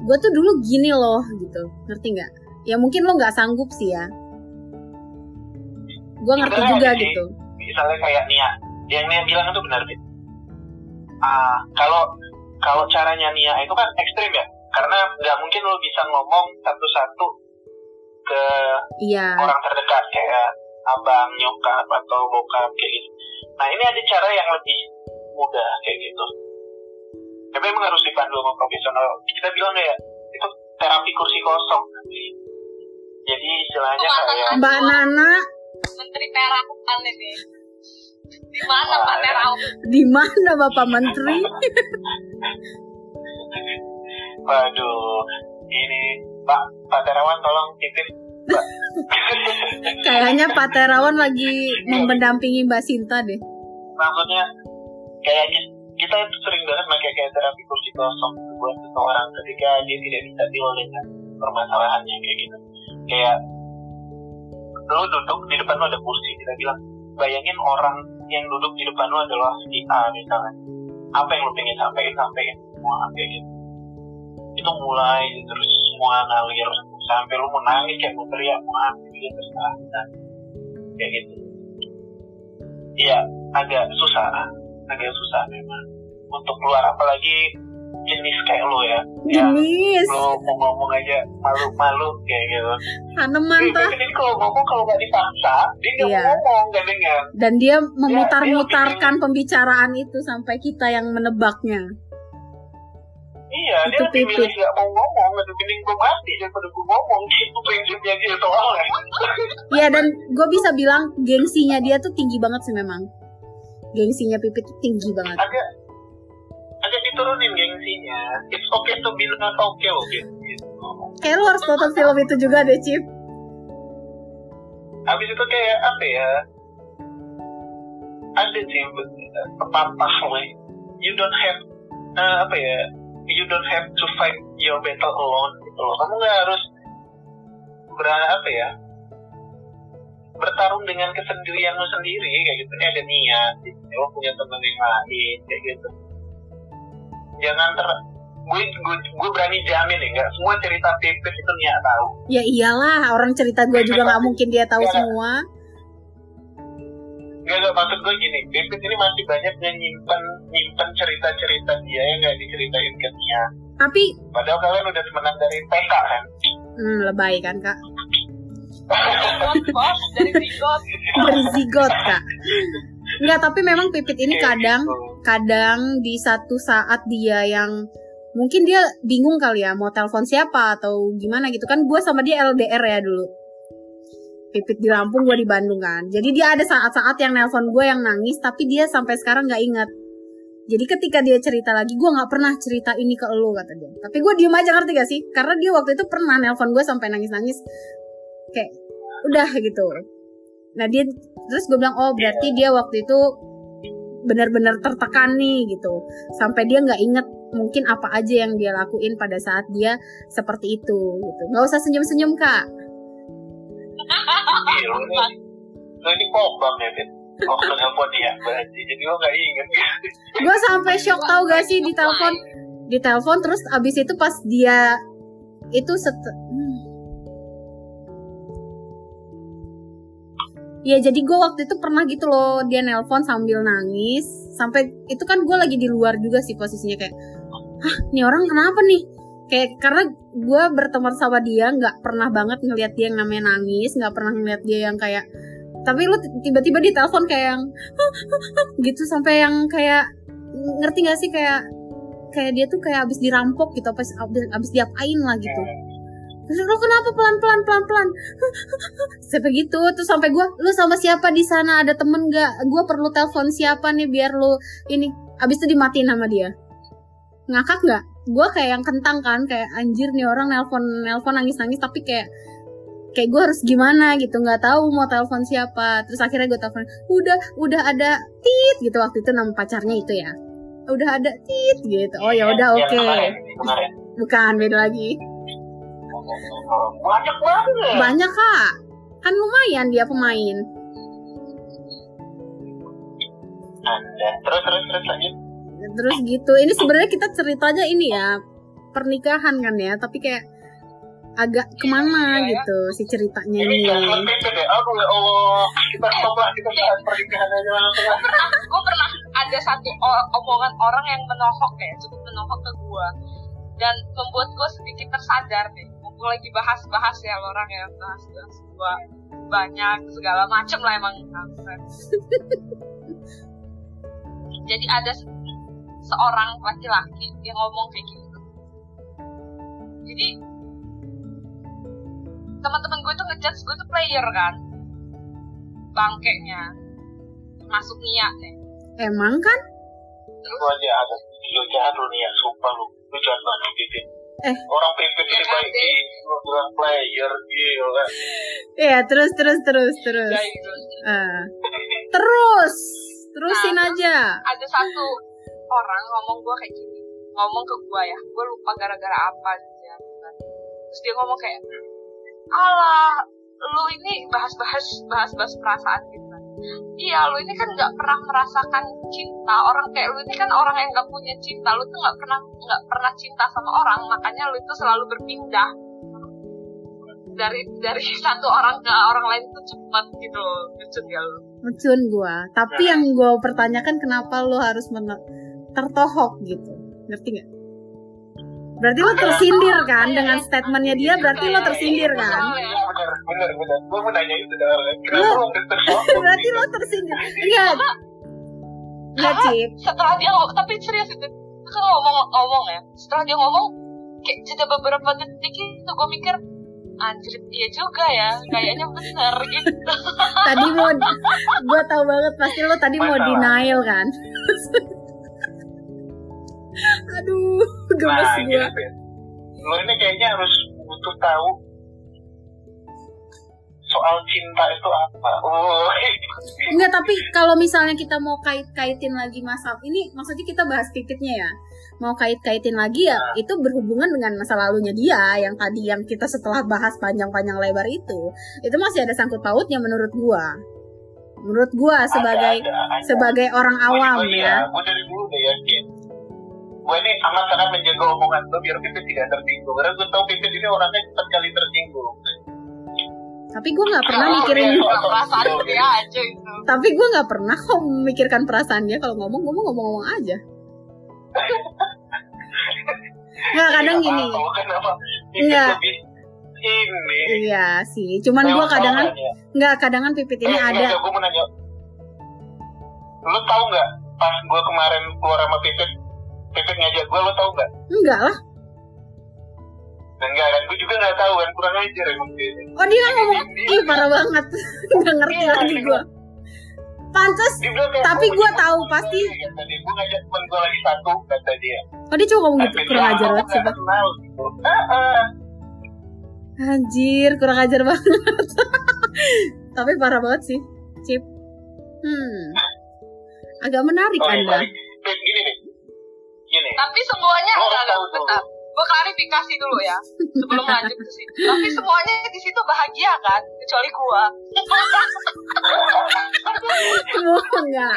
gue tuh dulu gini loh gitu ngerti nggak? Ya mungkin lo nggak sanggup sih ya. Gue ngerti juga sih. gitu. misalnya kayak Nia yang Nia bilang itu benar Fit. Ah, kalau kalau caranya Nia itu kan ekstrim ya karena nggak mungkin lo bisa ngomong satu-satu ke Iya. orang terdekat kayak abang, nyokap atau bokap kayak gitu. Nah ini ada cara yang lebih mudah kayak gitu. Tapi emang harus dipandu sama profesional. Kita bilang kayak itu terapi kursi kosong nanti. Jadi istilahnya kayak Mbak Nana menteri perakuan ini di mana Pak Terau di mana Bapak Menteri? Waduh, ini Pak Pak Terawan tolong titip. Kayaknya Pak Terawan lagi mendampingi Mbak Sinta deh. Maksudnya kayak ki- kita itu sering banget pakai kayak terapi kursi kosong gitu buat seseorang ketika dia tidak bisa deal dengan permasalahannya kayak gitu. Kayak lu duduk di depan lu ada kursi kita bilang bayangin orang yang duduk di depan lu adalah si A misalnya. Apa yang lu pengen sampaikan sampaikan semua kayak gitu. Itu mulai terus semua ngalir sampai lu mau nangis kayak mau teriak mau apa gitu terserah Nah, kayak gitu. Iya agak susah agak susah memang untuk keluar apalagi jenis kayak lo ya yang Jenis lo mau ngomong aja malu-malu kayak gitu Haneman Jadi tah. ini kalau ngomong kalau nggak dipaksa dia nggak Iya. ngomong nggak dengar Dan dia memutar-mutarkan pembicaraan itu sampai kita yang menebaknya. iya dia Itu lebih milih pipit. nggak mau ngomong lebih milih gue mati daripada gue ngomong itu prinsipnya dia soalnya Ya dan gue bisa bilang gengsinya dia tuh tinggi banget sih memang. Gengsinya Pipit tuh tinggi banget. agak diturunin gengsinya. It's okay to be not okay loh gitu Kayak lu harus nonton film itu juga deh, Cip. habis itu kayak apa ya? Ada sih pepatah lah you don't have eh, apa ya? You don't have to fight your battle alone gitu loh. Kamu nggak harus ber apa ya? Bertarung dengan kesendirianmu sendiri kayak gitu. Ini ada niat gitu. lo punya teman yang lain kayak gitu jangan ter gue gue, gue berani jamin ya nggak semua cerita pipit itu niat tahu Ya iyalah, orang cerita gue juga nggak mungkin dia tahu Iya. semua. Gak, gak maksud gue gini, Pipit ini masih banyak yang nyimpen, nyimpen cerita-cerita dia yang gak diceritain ke dia. Tapi, Padahal kalian udah temenan dari TK kan? hmm, lebay kan kak? Dari zigot dari zigot kak Enggak, tapi memang Pipit ini kadang gitu. Kadang di satu saat dia yang mungkin dia bingung kali ya mau telepon siapa atau gimana gitu kan gue sama dia LDR ya dulu. Pipit di Lampung gue di Bandung kan. Jadi dia ada saat-saat yang nelpon gue yang nangis tapi dia sampai sekarang nggak inget jadi ketika dia cerita lagi gue nggak pernah cerita ini ke lo kata dia. Tapi gue diem aja ngerti gak sih? Karena dia waktu itu pernah nelpon gue sampai nangis-nangis. Kayak udah gitu. Nah dia terus gue bilang oh berarti dia waktu itu benar-benar tertekan nih gitu. Sampai dia nggak inget mungkin apa aja yang dia lakuin pada saat dia seperti itu gitu. Nggak usah senyum-senyum kak. Iya, ini, ya. Waktu nelfon dia, berarti. Jadi lo gak inget gue sampai shock tau gak sih di telepon? Di telepon terus abis itu pas dia itu set Ya jadi gue waktu itu pernah gitu loh dia nelpon sambil nangis. Sampai itu kan gue lagi di luar juga sih posisinya kayak hah nih orang kenapa nih? Kayak karena gue berteman sama dia nggak pernah banget ngelihat dia yang namanya nangis nggak pernah ngelihat dia yang kayak tapi lu tiba-tiba di telepon kayak yang gitu sampai yang kayak ngerti gak sih kayak kayak dia tuh kayak abis dirampok gitu abis abis, abis diapain lah gitu terus lo kenapa pelan pelan pelan pelan sampai gitu terus sampai gue lu sama siapa di sana? Ada temen gak gue perlu telepon siapa nih biar lu ini? Abis itu dimatiin sama dia. Ngakak nggak? Gue kayak yang kentang kan kayak anjir nih orang nelpon nelpon nangis nangis tapi kayak kayak gue harus gimana gitu nggak tahu mau telepon siapa. Terus akhirnya gue telepon udah udah ada tit gitu. Waktu itu nama pacarnya itu ya. Udah ada tit gitu. Oh ya udah Yang oke kemarin. bukan beda lagi Banyak banget. banyak kak kan lumayan dia pemain Anda. Terus, terus, terus lanjut. terus gitu ini sebenarnya kita ceritanya ini ya pernikahan kan ya tapi kayak agak ke mana ya. gitu si ceritanya Ini ya. Aduh ya Allah. Kita stop lah. Kita bahas pernikahan aja langsung. gue pernah ada satu omongan orang yang menohok ya cukup menohok ke gue dan membuat gue sedikit tersadar nih gue lagi bahas-bahas ya orang yang bahas-bahas gue banyak segala macem lah emang jadi ada se- seorang laki-laki yang ngomong kayak gitu jadi teman-teman gue tuh ngejudge gue tuh player kan bangkeknya masuk niat nih emang kan Lu aja ada. Lu jahat lu nih ya. Sumpah lu. Lu jahat banget pipit. Eh. Orang pipit ini baik nanti. di bilang player gila. ya terus terus terus terus kayak gitu Ah. terus terusin Nah, aja ada satu orang ngomong gue kayak gini ngomong ke gue ya gue lupa gara-gara apa gitu ya terus dia ngomong kayak alah lu ini bahas-bahas bahas-bahas perasaan gitu kan iya lu ini kan nggak pernah merasakan cinta. Orang kayak lu ini kan orang yang nggak punya cinta. Lu tuh nggak pernah nggak pernah cinta sama orang. Makanya lu itu selalu berpindah. Dari dari satu orang ke orang lain tuh cepat gitu loh lucu gak lu? Mecun gua. Tapi yang gua pertanyakan kenapa lo harus men- tertohok gitu? Ngerti nggak berarti lo tersindir kan? dengan statementnya dia berarti lo tersindir kan? Iya benar, benar, benar. Gue mau nanya itu soalnya. Kenapa tersokong? berarti lo tersindir. Enggak enggak cip setelah dia ngomong tapi serius itu kan ngomong ngomong ya. Setelah dia ngomong kayak jeda beberapa detik itu gue mikir anjir iya juga ya. Kayaknya bener gitu. Tadi mau gua tahu banget pasti lo tadi mau denial kan? Aduh gemes Nah, gua gini, Fit. Lu ini kayaknya harus butuh tahu soal cinta itu apa. Oh, Enggak, tapi kalau misalnya kita mau kait-kaitin lagi masalah ini, maksudnya kita bahas pipitnya ya. Mau kait-kaitin lagi ya, itu berhubungan dengan masa lalunya dia yang tadi yang kita setelah bahas panjang-panjang lebar itu, itu masih ada sangkut pautnya menurut gua. Menurut gua sebagai ada, ada, ada. sebagai orang awam Gua- gua ya. Gue dari dulu udah yakin. Gue ini amat sangat menjaga omongan gue biar Pipit tidak tersinggung. Karena gue tahu Pipit ini orangnya cepat kali tersinggung. Tapi gua nggak pernah Oh, mikirin, iya. Cuma perasaan dia aja itu tapi gua nggak pernah kok memikirkan perasaan dia kalau ngomong, ngomong ngomong-ngomong aja. Nggak kadang Iya, gini. apa-apa, Kenapa? Pipit Enggak. lebih ini. Iya sih, cuman Nah, gua lu kadang tahu nggak ya? nggak kadangan pipit ini Eh, ada. gue mau nanya. Lu tahu nggak pas gue kemarin keluar sama Pipit, Pipit ngajak gue, lu tahu nggak? Enggak lah. Enggak kan, gue juga nggak tahu kan, kurang ajar emang dia. Oh dia ngomong, ih parah banget. Nggak ngerti Iya, lagi gua. Pantes. Tapi "Gua gua ngajak tahu pasti. gue," kata dia. Gue ngajak temen gue lagi satu, kata dia. Oh dia cuma ngomong gitu, kurang ajar banget sih. gitu. Anjir, kurang ajar banget. Tapi parah banget sih, Cip. Hmm. Agak menarik Oh, iya, Anda. Gini. Tapi semuanya Lo enggak harus tahu enggak bentar. Gue klarifikasi dulu ya sebelum lanjut ke situ. Tapi semuanya di situ bahagia kan, kecuali gua. enggak.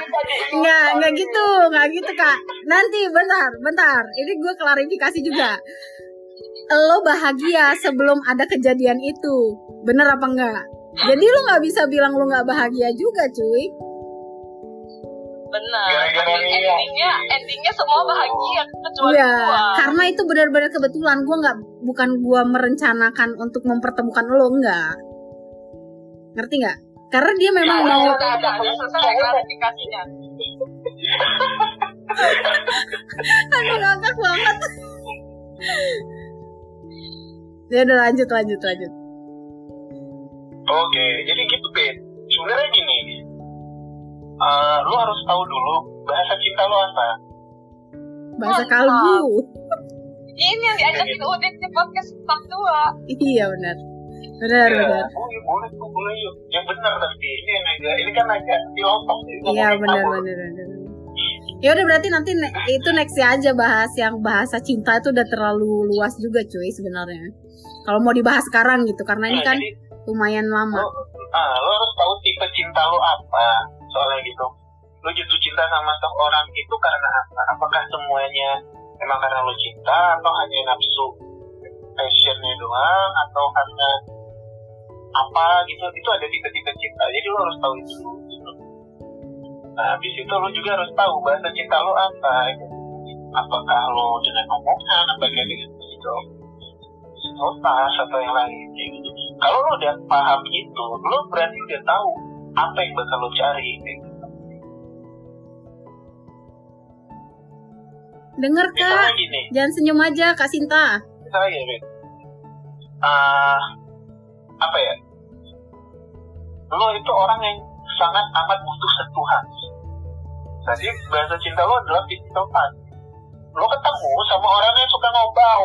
Enggak, enggak gitu, enggak gitu kak. Nanti, bentar, bentar. Ini gue klarifikasi juga. Lo bahagia sebelum ada kejadian itu, bener apa enggak? Jadi lo nggak bisa bilang lo nggak bahagia juga, cuy. Benar. Gara-gara endingnya endingnya semua bahagia kecuali Iya, gua. karena itu benar-benar kebetulan. Gue nggak, bukan gue merencanakan untuk mempertemukan lo, enggak. Ngerti nggak? Karena dia memang Ya, mau. udah, udah selesai klarifikasinya. Aduh, ngakak banget. Ya udah lanjut, lanjut, lanjut. Oke, jadi gitu, Pip. Sebenarnya lu harus tahu dulu bahasa cinta lu apa. Bahasa kalbu. Ini yang diajakin Udin di podcast part 2. Iya benar. Benar, Iya. benar. Boleh tuh, boleh yuk. Yang benar tapi ini yang agak, ini kan agak Iya benar, benar, benar. Ya udah berarti nanti ne- itu next aja bahas yang bahasa cinta itu udah terlalu luas juga cuy sebenarnya. Kalau mau dibahas sekarang gitu karena ini Nah, kan jadi, lumayan lama. lo, ah, lo harus tahu tipe cinta lo apa. Soalnya gitu. Lo jatuh cinta sama seorang itu karena apa? Apakah semuanya emang karena lo cinta atau hanya nafsu passionnya doang atau karena apa gitu itu ada tipe-tipe cinta jadi lo harus tahu itu gitu. nah habis itu lo juga harus tahu bahasa cinta lo apa gitu. apakah lo dengan omongan apa dengan gitu notas atau yang lain gitu kalau lo udah paham itu lo berarti udah tahu apa yang bakal lo cari gitu. Dengar kak, gini. Jangan senyum aja kak Sinta. misalnya Rin Ah, apa ya? Lo itu orang yang sangat amat butuh sentuhan. Jadi bahasa cinta lo adalah touch lo ketemu sama orang yang suka ngobau.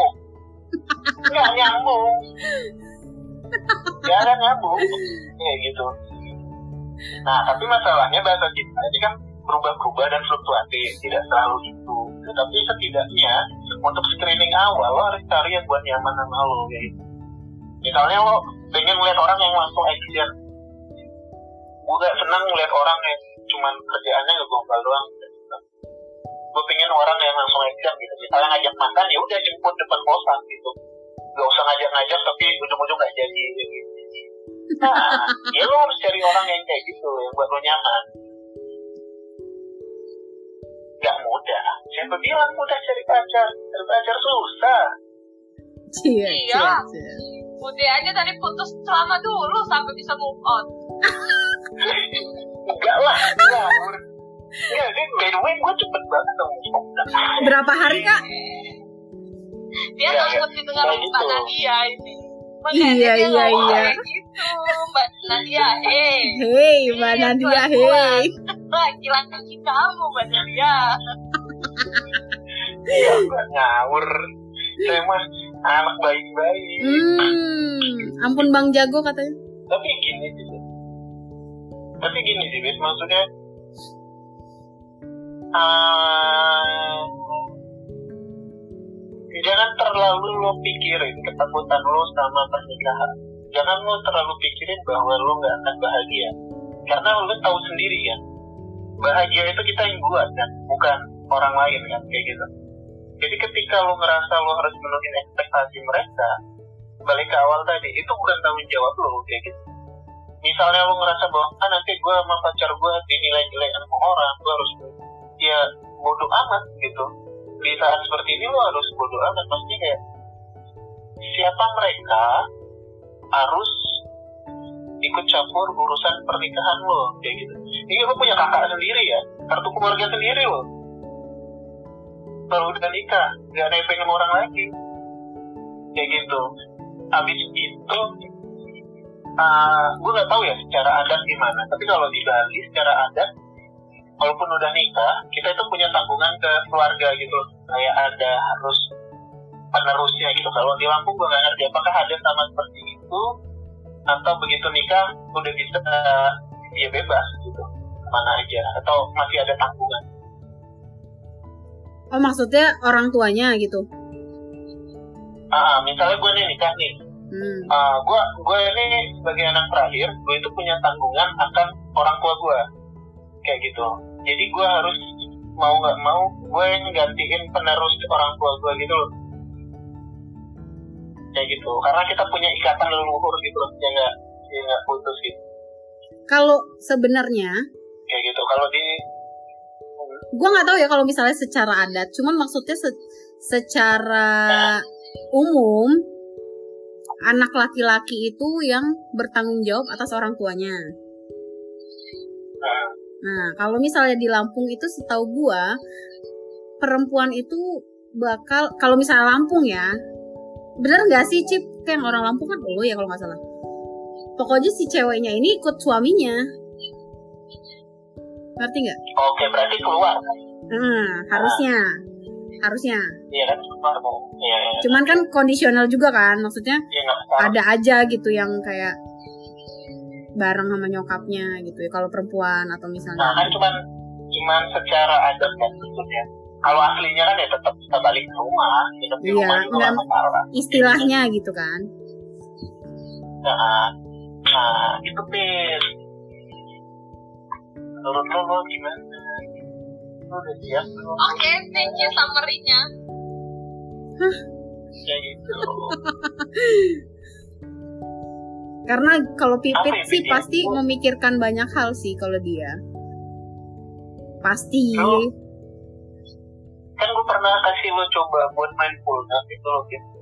Nggak nyambung. Nggak nyambung. Kayak gitu. Nah tapi masalahnya bahasa cinta ini kan berubah-berubah dan fluktuatif. Tidak selalu itu tapi setidaknya untuk screening awal lo harus cari yang buat nyaman sama lo gitu. misalnya lo pengen ngeliat orang yang langsung action. Gue gak senang ngeliat orang yang cuman kerjaannya ngegombal doang gue pengen orang yang langsung action gitu. Misalnya ngajak makan ya udah jemput depan kosan gitu. Gak usah ngajak-ngajak tapi ujung-ujung gak jadi gitu. nah ya lo harus cari orang yang kayak gitu yang buat lo nyaman siapa bilang mudah cari pacar cari pacar susah Cia, Iya. cia, cia. Udah aja tadi putus selama dulu sampai bisa move on. enggak lah ngawur Enggak, sih, by the way, gue cepet banget dong. Berapa hari kak? Dia Iya, takut didengar kayak Mbak gitu. Nadia ini. Iya, iya, iya. gitu, Mbak Nadia, eh. Hei mbak Iya, Nadia, hei. Laki-laki kamu, Mbak Nadia. Iya, ngawur. Saya mah anak baik-baik. Hmm, ampun bang jago katanya. Tapi gini sih. Tapi gini sih, Bis. Maksudnya, ah, jangan terlalu lo pikirin ketakutan lo sama pernikahan. Jangan lo terlalu pikirin bahwa lo nggak akan bahagia. Karena lo tahu sendiri kan, bahagia itu kita yang buat kan, bukan orang lain kan, kayak gitu. Jadi ketika lo ngerasa lo harus menuhin ekspektasi mereka, balik ke awal tadi, itu bukan tanggung jawab lo kayak gitu. Misalnya lo ngerasa bahwa ah nanti gue sama pacar gue dinilai jelek sama orang, gue harus ya bodoh amat gitu. Di saat seperti ini lo harus bodoh amat, maksudnya kayak siapa mereka harus ikut campur urusan pernikahan lo kayak gitu ini lo punya kakak sendiri ya kartu keluarga sendiri lo kalau udah nikah. Gak nebeng sama orang lagi. Kayak gitu. Habis itu uh, gue nggak tahu ya secara adat gimana. Tapi kalau di Bali secara adat walaupun udah nikah kita itu punya tanggungan ke keluarga gitu kayak ada harus penerusnya gitu. Kalau di Lampung gue nggak ngerti apakah ada sama seperti itu atau begitu nikah udah bisa uh, ya bebas gitu. Ke mana aja. Atau masih ada tanggungan oh maksudnya orang tuanya gitu? Ah misalnya gue nih nikah nih. Hmm. uh, gue gue ini sebagai anak terakhir gue itu punya tanggungan akan orang tua gue kayak gitu. Jadi gue harus mau nggak mau gue yang gantiin penerus orang tua gue gitu loh. Kayak gitu. Karena kita punya ikatan leluhur gitu loh yang nggak yang nggak putus gitu. Kalau sebenarnya kayak gitu. Kalau di gue nggak tahu ya kalau misalnya secara adat cuman maksudnya se secara umum anak laki-laki itu yang bertanggung jawab atas orang tuanya. Nah kalau misalnya di Lampung itu setahu gue perempuan itu bakal kalau misalnya Lampung ya bener nggak sih Cip? Kayak orang Lampung kan lo ya kalau nggak salah. Pokoknya si ceweknya ini ikut suaminya ngerti nggak? Oke berarti keluar. Hmm, harusnya. Harusnya. Iya kan? Iya, iya. cuman kan kondisional juga kan maksudnya ya, ada aja gitu yang kayak bareng sama nyokapnya gitu ya kalau perempuan atau misalnya nah kan cuman cuman secara adat kan maksudnya kalau aslinya kan ya tetap kita balik ke rumah tetap di iya, rumah juga enggak, istilahnya gitu kan. Nah, nah itu pin menurut lo, lo gimana lo udah siap belum oke okay, thank you summary-nya. Ya gitu karena kalau pipit ya, sih pasti memikirkan banyak hal sih kalau dia. Pasti. Lo, kan gue pernah kasih lo coba buat mindfulness itu lo gitu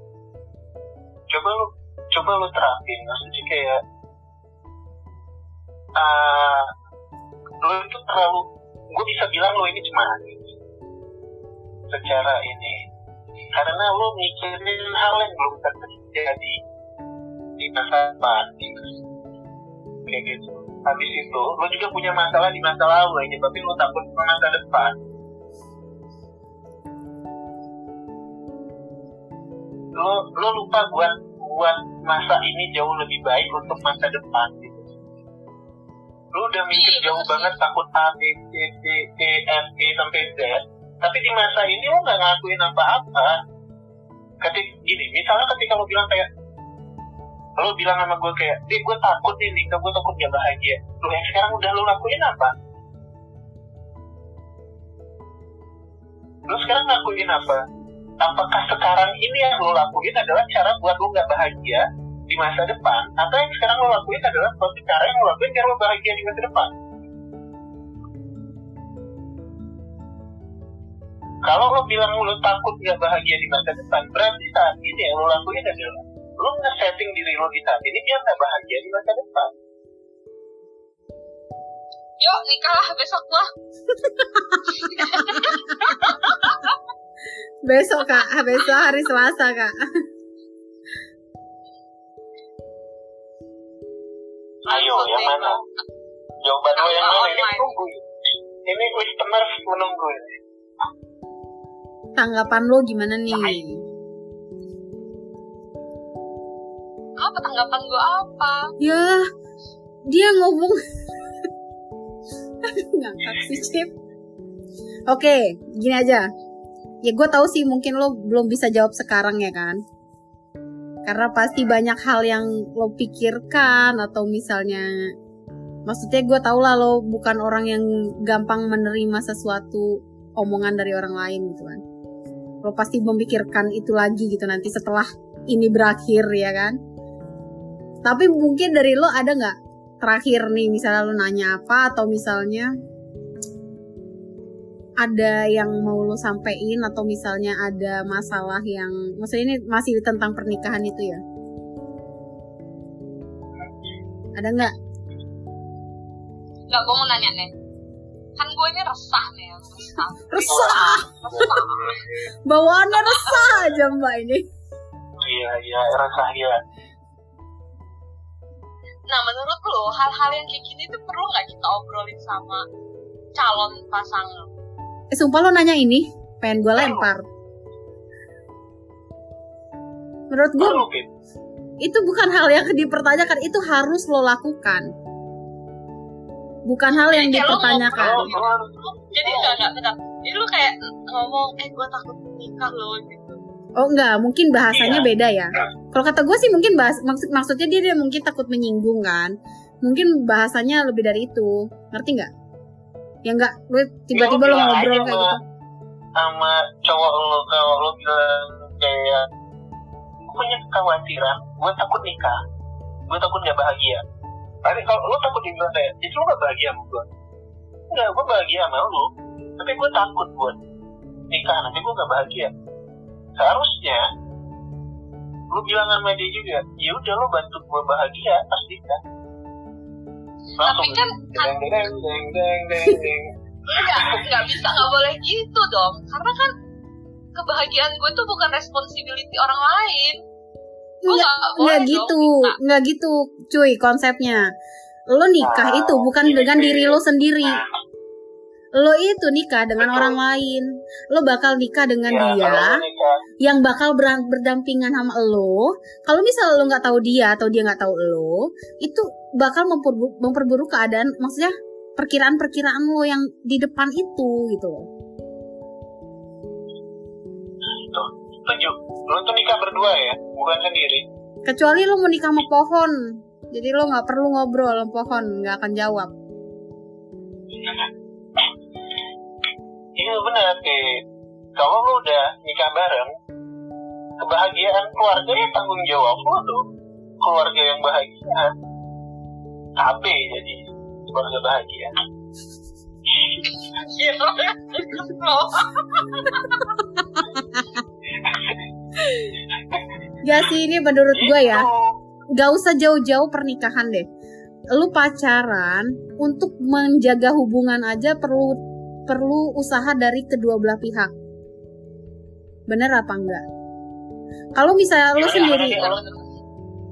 coba lo coba lo terapin maksudnya kayak uh, lo itu terlalu gue bisa bilang lo ini cuma secara ini. Karena lo mikirin hal yang belum terjadi di masa depan kayak gitu. Habis itu lo juga punya masalah di masa lalu ini tapi lo takut ke masa depan. Lo lo lupa buat buat masa ini jauh lebih baik untuk masa depan. gitu lo udah mikir iya, jauh banget takut A B C D E F G sampai Z. Tapi di masa ini lo nggak ngakuin apa-apa. Ketika gini misalnya ketika lo bilang kayak lo bilang sama gue kayak deh gue takut nih nikah gue takut gak bahagia. Lo yang sekarang udah lo lakuin apa? Lo sekarang ngakuin apa? Apakah sekarang ini yang lo lakuin adalah cara buat lo nggak bahagia di masa depan atau yang sekarang lo lakuin adalah suatu cara yang lo lakuin biar lo bahagia di masa depan. Kalau lo bilang lo takut nggak bahagia di masa depan berarti saat ini yang lo lakuin adalah lo nge-setting diri lo di saat ini biar nggak bahagia di masa depan. Yuk nikah besok mah besok kak. Besok hari selasa kak ayo yang mana? Jawaban lo yang mana? Ini menunggu ini listeners menunggu. Tanggapan lo gimana nih? Apa tanggapan gue apa? Ya dia ngomong. Ngangkat si chip oke gini aja. Ya gue tahu sih mungkin lo belum bisa jawab sekarang ya kan karena pasti banyak hal yang lo pikirkan atau misalnya maksudnya gue tau lah lo bukan orang yang gampang menerima sesuatu omongan dari orang lain gitu kan. Lo pasti memikirkan itu lagi gitu nanti setelah ini berakhir ya kan. Tapi mungkin dari lo ada nggak terakhir nih misalnya lo nanya apa atau misalnya ada yang mau lo sampein atau misalnya ada masalah yang maksudnya ini masih tentang pernikahan itu ya Ada nggak? Nggak, gue mau nanya nih. Kan gue ini resah nih, resah. Resah. Resah. Bawaannya resah aja mbak ini. Iya, iya, rasa iya. Nah, menurut lo, hal-hal yang kayak gini tuh perlu nggak kita obrolin sama calon pasangan? Eh, sumpah lo nanya ini, pengen gue lempar. Menurut gue Perlu, Pit. itu bukan hal yang dipertanyakan, itu harus lo lakukan. Bukan hal yang lo dipertanyakan. Lo, lo harus Jadi enggak, enggak, bentar. Jadi lu kayak ngomong, eh gue takut nikah lo gitu. Oh enggak, mungkin bahasanya Iya. beda ya. Kalau kata gue sih mungkin bahas maksud maksudnya dia, dia mungkin takut menyinggung kan. Mungkin bahasanya lebih dari itu. Ngerti nggak? Ya enggak, lu tiba-tiba Ya, bilang ngobrol kayak gitu. sama cowok lo kalau lo bilang kayak gue punya kekhawatiran gue takut nikah gue takut gak bahagia. Tapi kalau lo takut dibilang kayak itu lo gak bahagia sama gue enggak gue bahagia sama lo tapi gue takut buat nikah nanti gue gak bahagia. Seharusnya lo bilang sama dia juga ya udah lo bantu gue bahagia pas nikah Tapi kan, deng deng deng deng deng deng enggak, enggak bisa, enggak boleh gitu dong. Karena kan kebahagiaan gue tuh bukan responsibility orang lain. Gue nggak boleh gitu, enggak gitu, cuy konsepnya. Lo nikah Wow, itu bukan dengan diri lo sendiri. Lo itu nikah dengan Betul. orang lain. Lo bakal nikah dengan ya, dia lo nikah yang bakal ber- berdampingan sama lo. Kalau misal lo nggak tahu dia atau dia nggak tahu lo, itu bakal memperbu- memperburuk keadaan. Maksudnya perkiraan-perkiraan lo yang di depan itu gitu loh. Setuju. Lo tuh nikah berdua ya, bukan sendiri. Kecuali lo mau nikah sama pohon, jadi lo nggak perlu ngobrol sama pohon, nggak akan jawab. Iya benar sih. Kalau lo udah nikah bareng, kebahagiaan keluarga ya tanggung jawab lo tuh. Keluarga yang bahagia. KB jadi keluarga bahagia. Gitu. Ya sih ini menurut gue ya, Gitu. gak usah jauh-jauh pernikahan deh. Lu pacaran untuk menjaga hubungan aja perlu perlu usaha dari kedua belah pihak. Bener apa enggak? Kalau misalnya Gimana, sendiri, lo-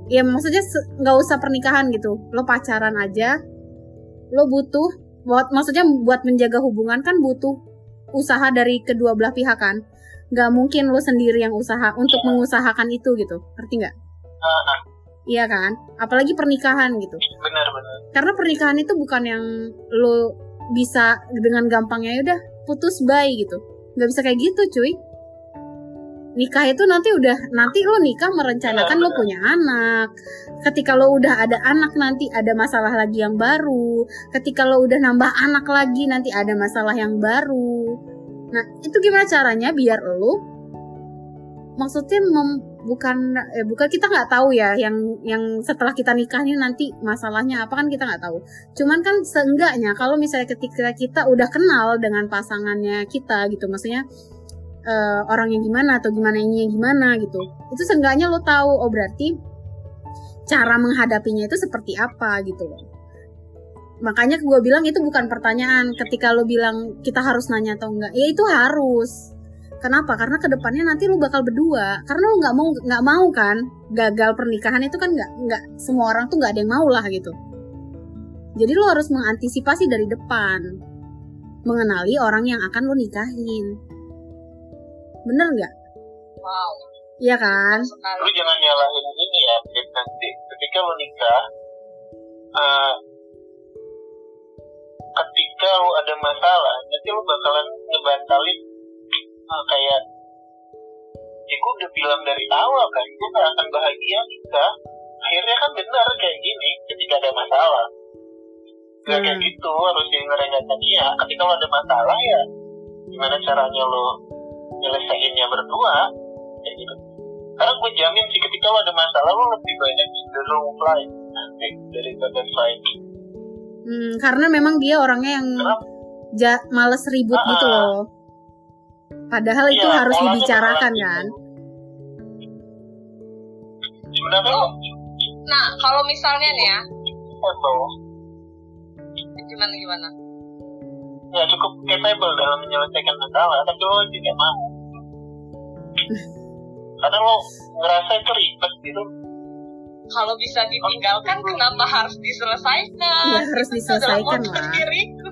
ya maksudnya nggak usah pernikahan gitu. Lo pacaran aja, lo butuh buat maksudnya buat menjaga hubungan kan butuh usaha dari kedua belah pihak kan. Gak mungkin lo sendiri yang usaha untuk mengusahakan itu gitu, ngerti nggak? Ah, Iya kan? Apalagi pernikahan gitu. benar-benar. Karena pernikahan itu bukan yang lo bisa dengan gampangnya ya udah putus bye gitu. Nggak bisa kayak gitu, cuy. Nikah itu nanti udah nanti lo nikah merencanakan lo punya anak. Ketika lo udah ada anak nanti ada masalah lagi yang baru. Ketika lo udah nambah anak lagi nanti ada masalah yang baru. Nah, itu gimana caranya biar lo maksudnya mem- bukan eh, bukan kita nggak tahu ya yang yang setelah kita nikah ini nanti masalahnya apa kan kita nggak tahu. Cuman kan seenggaknya kalau misalnya ketika kita udah kenal dengan pasangannya kita gitu maksudnya eh, orangnya gimana atau gimana ini gimana gitu itu seenggaknya lo tahu oh berarti cara menghadapinya itu seperti apa gitu loh. Makanya gue bilang itu bukan pertanyaan. Ketika lo bilang kita harus nanya atau enggak ya itu harus Kenapa? Karena ke depannya nanti lu bakal berdua. Karena lu nggak mau nggak mau kan gagal pernikahan itu kan nggak nggak semua orang tuh nggak ada yang mau lah gitu. Jadi lu harus mengantisipasi dari depan, mengenali orang yang akan lu nikahin. Bener nggak? Wow, Iya kan? Lu jangan nyalahin ini ya, nanti ketika lo nikah, eh, ketika lo ada masalah, nanti lo bakalan ngebantalin eh, kayak ya gue udah bilang dari awal kan gue gak akan bahagia nikah akhirnya kan benar kayak gini ketika ada masalah Gak kayak Hmm. gitu harus ngerendahin dia ketika lo ada masalah ya gimana caranya lo nyelesainnya berdua kayak gitu karena gue jamin sih ketika lo ada masalah lo lebih banyak cenderung flight nanti daripada fight Hmm, karena memang dia orangnya yang Kenapa? ja- males ribut Ah, gitu ah. loh. Padahal itu Iya, harus dibicarakan kan. sebenarnya Nah, kalau misalnya nih ya, capable. Gimana gimana? Nggak cukup capable dalam menyelesaikan masalah tapi lo tidak mau. Karena lo ngerasa itu ribet gitu. Kalau bisa ditinggalkan kenapa harus diselesaikan? Ya, harus adalah diselesaikan lah. diriku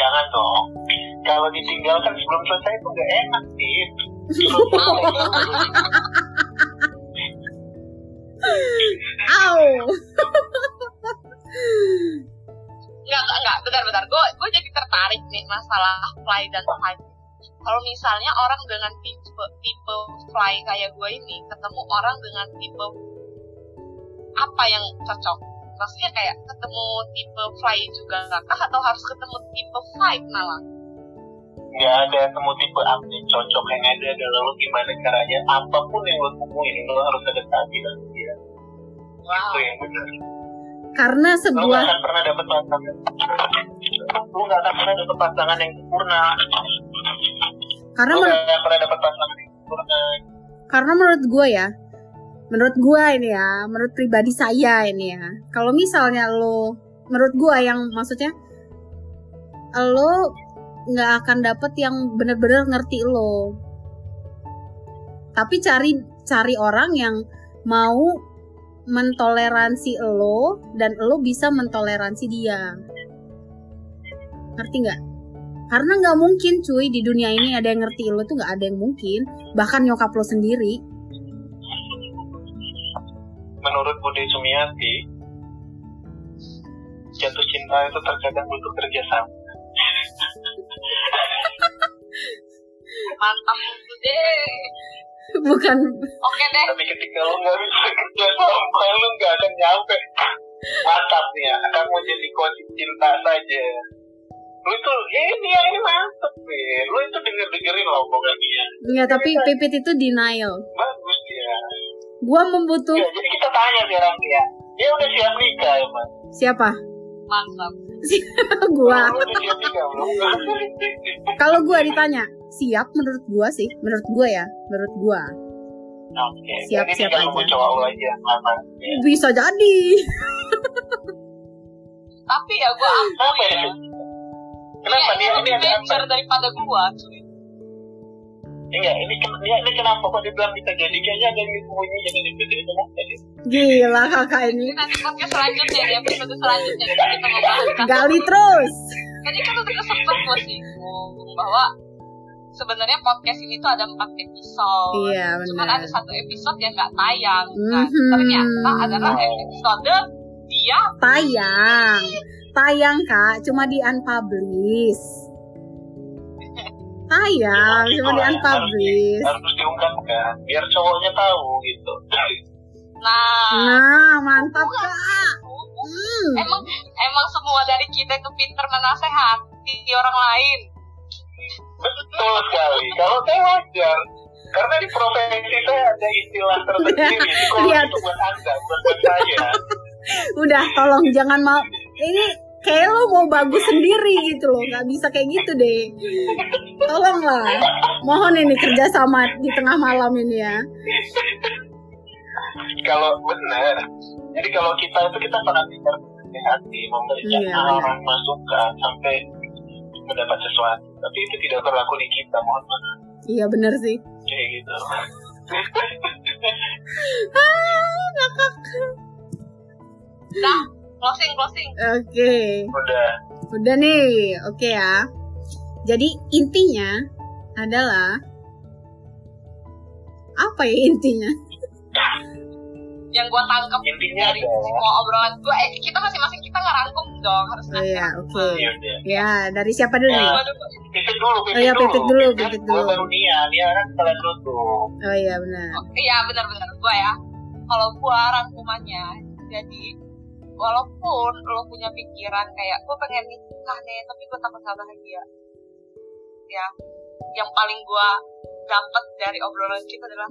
jangan dong kalau ditinggalkan sebelum selesai itu nggak enak sih Au. Enggak, enggak, enggak, bentar, bentar. Gue gue jadi tertarik nih masalah fly dan fight. Kalau misalnya orang dengan tipe tipe fly kayak gue ini ketemu orang dengan tipe apa yang cocok? Maksudnya kayak ketemu tipe fly juga kah? Atau harus ketemu tipe fight malah? nggak ada temu tipe apa yang cocok yang ada adalah lo gimana caranya apa pun yang lo temuin lo harus adaptasi dan dia. Wow. itu yang benar. Karena lo nggak sebuah akan pernah dapet pasangan. Lo nggak akan pernah dapet pasangan yang sempurna. Karena lo nggak akan pernah dapet pasangan yang sempurna. karena menurut gue ya menurut gue ini ya menurut pribadi saya ini ya. Kalau misalnya lo menurut gue yang maksudnya lo nggak akan dapet yang bener-bener ngerti lo. Tapi cari cari orang yang mau mentoleransi lo dan lo bisa mentoleransi dia. Ngerti nggak? Karena nggak mungkin cuy di dunia ini ada yang ngerti lo tuh nggak ada yang mungkin. Bahkan nyokap lo sendiri menurut Budi Sumiati jatuh cinta itu terkadang butuh kerjasama. Mantap itu deh. bukan. Oke deh. tapi ketika lo nggak bisa kerja sama lo nggak akan nyampe. Mantap nih ya akan mau jadi coach cinta saja. Lo itu ini ya ini mantap nih. Lo itu denger dengerin lo omongan dia. Nggak tapi pipit itu denial. Bagus dia gua membutuh ya, jadi kita tanya sekarang dia dia udah siap nikah ya mas siapa Mantap. gua kalau gua ditanya siap menurut gua sih menurut gua ya menurut gua Oke, Siap, jadi siap aja. cowok aja. Ya. bisa jadi Tapi ya Kenapa akui ya? ya. Kenapa Dia dia lebih ini ada daripada gue cuy. Enggak, ini dia ini kenapa kok dibilang bisa jadi kayaknya ada yang disembunyi jadi dipikir itu kenapa dia? gila kakak ini nanti podcast selanjutnya di episode selanjutnya kita kasus gali terus Jadi kan udah sempat gue singgung bahwa sebenarnya podcast ini tuh ada empat episode. iya Cuman benar ada satu episode yang nggak tayang. Nah, Mhm. ternyata adalah episode dia tayang tayang kak cuma di unpublish tayang cuma di unpublish Harus diungkapkan biar cowoknya tahu gitu. nah nah mantap kak hmm. emang emang semua dari kita itu pinter menasehati orang lain. Betul sekali. Kalau saya wajar. Karena di profesi saya ada istilah tersendiri. Psikolog Lihat. itu buat anda, buat saya. udah tolong jangan mau ini kayak lo mau bagus sendiri gitu loh nggak bisa kayak gitu deh tolonglah mohon ini kerjasama di tengah malam ini ya Kalau benar, jadi kalau kita itu kita sangat hati memberikan Iya, arahan masukan sampai mendapat sesuatu. Tapi itu tidak berlaku di kita, mohon maaf. iya bener sih Kayak gitu. ah ngakak Nah, closing closing. oke Udah. udah nih oke ya jadi intinya adalah apa ya intinya Yang gue tangkap Intinya dari semua obrolan gue, eh kita masing-masing kita ngerangkum dong harus oh ya oke ya udah. ya dari siapa dulu dulu. Pipit dulu, pipit Oh iya, dulu. pipit dulu, Kan pipit dulu. baru Nia, Nia kan kalian dulu tuh. oh iya benar Iya benar-benar gue ya. Kalau gue rangkumannya, jadi walaupun lo punya pikiran kayak gue pengen nikah nih, tapi gue takut gak bahagia. Ya, yang paling gue dapat dari obrolan kita adalah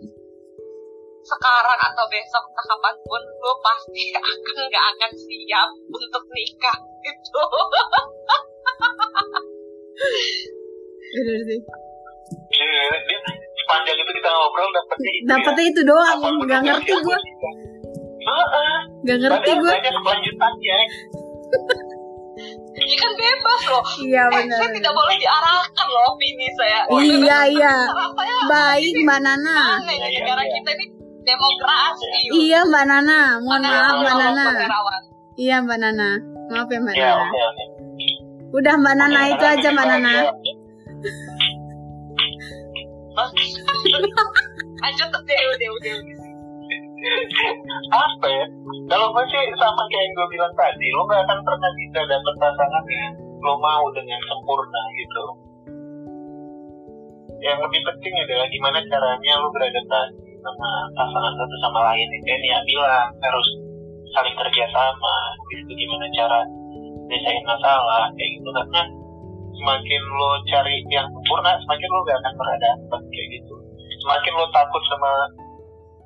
sekarang atau besok entah kapan pun lo pasti akan nggak akan siap untuk nikah gitu. bener sih Iya, dia sepanjang itu kita ngobrol dapetnya itu. dapetnya ya. itu doang nggak ngerti dia gue Gak ngerti gue. banyak kelanjutannya. Ini kan bebas loh. Iya Eh, benar. saya tidak boleh diarahkan loh opini saya. Iya iya. Saya. Baik Mbak Nana. Aneh Iya, iya, negara iya. kita ini demokrasi. Iya Mbak Nana. Mohon maaf Mbak Nana. Iya Mbak Nana. Maaf ya Mbak Ya, Nana. oke, oke. Udah Mbak Nana itu aja Mbak Nana. bahagia. Lanjut deh, udah, udah. Apa ya? Kalau gue sih sama kayak yang gue bilang tadi lo gak akan pernah bisa dapet pasangan yang lo mau dengan sempurna gitu. Yang lebih penting adalah gimana caranya lo beradaptasi sama pasangan satu sama lain. Yang kayak Nia bilang harus saling kerja sama. Habis itu gimana cara desain masalah kayak gitu. Karena semakin lo cari yang sempurna semakin lo gak akan pernah dapet kayak gitu. Semakin lo takut sama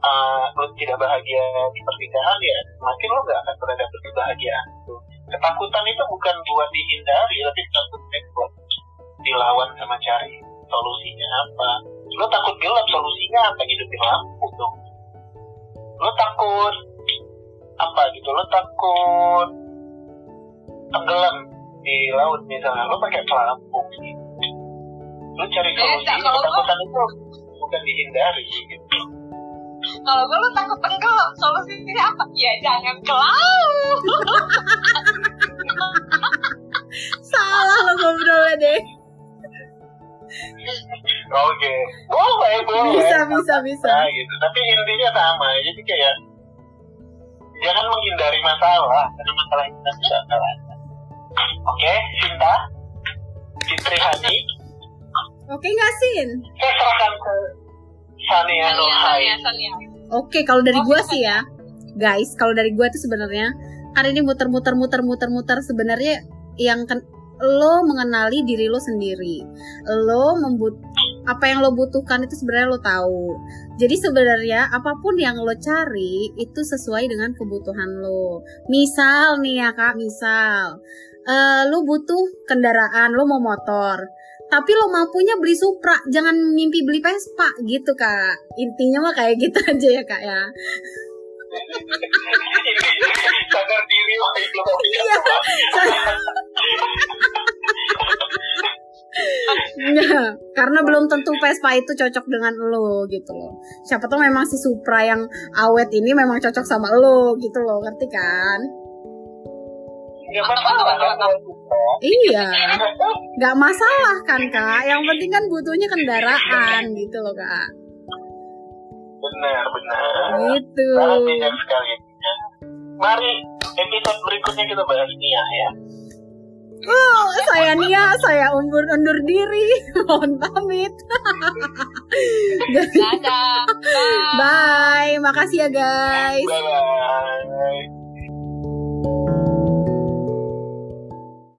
uh, lo tidak bahagia di pernikahan ya semakin lo gak akan pernah dapet kebahagiaan. Ketakutan itu bukan buat dihindari tapi takutnya buat dilawan sama cari solusinya apa. Lo takut gelap solusinya apa? Hidupin lampu dong. Lo takut apa gitu? Lo takut tenggelam di laut misalnya. Lo pakai pelampung gitu. lo cari solusi ketakutan itu bukan dihindari gitu Kalau gue lu takut tenggelam, solusinya apa? Ya jangan ke laut. Salah lo ngobrolnya deh. Oke, boleh, boleh. Bisa bisa bisa. Nah, gitu. Tapi intinya sama. Jadi kayak jangan menghindari masalah karena masalah tidak akan ada. Oke, Cinta, Fitri Hani, Oke nggak Sin? saya serahkan ke Sania Sania, Nurhai. Sania, Sania. Oke kalau dari gua sih ya, guys. Kalau dari gua tuh sebenarnya kan ini muter-muter muter-muter muter sebenarnya yang ken- lo mengenali diri lo sendiri. Lo membut apa yang lo butuhkan itu sebenarnya lo tahu. Jadi sebenarnya apa pun yang lo cari itu sesuai dengan kebutuhan lo. Misal nih ya kak, misal eh, lo butuh kendaraan, lo mau motor. Tapi lo mampunya beli Supra, jangan mimpi beli Vespa gitu kak. Intinya mah kayak gitu aja ya kak ya. Sadar diri lah itu. Iya. Nah, karena belum tentu Vespa itu cocok dengan lo gitu loh. Siapa tahu memang si Supra yang awet ini memang cocok sama lo gitu loh, ngerti kan? Kan kalau suka. Iya, nggak masalah kan kak. Yang penting kan butuhnya kendaraan gitu loh kak. Benar, benar. Gitu. Sekali. Mari episode berikutnya kita bahas Nia ya. Oh, saya Nia, saya undur undur diri, mohon pamit. Dadah. Bye. Bye, makasih ya guys. Bye bye.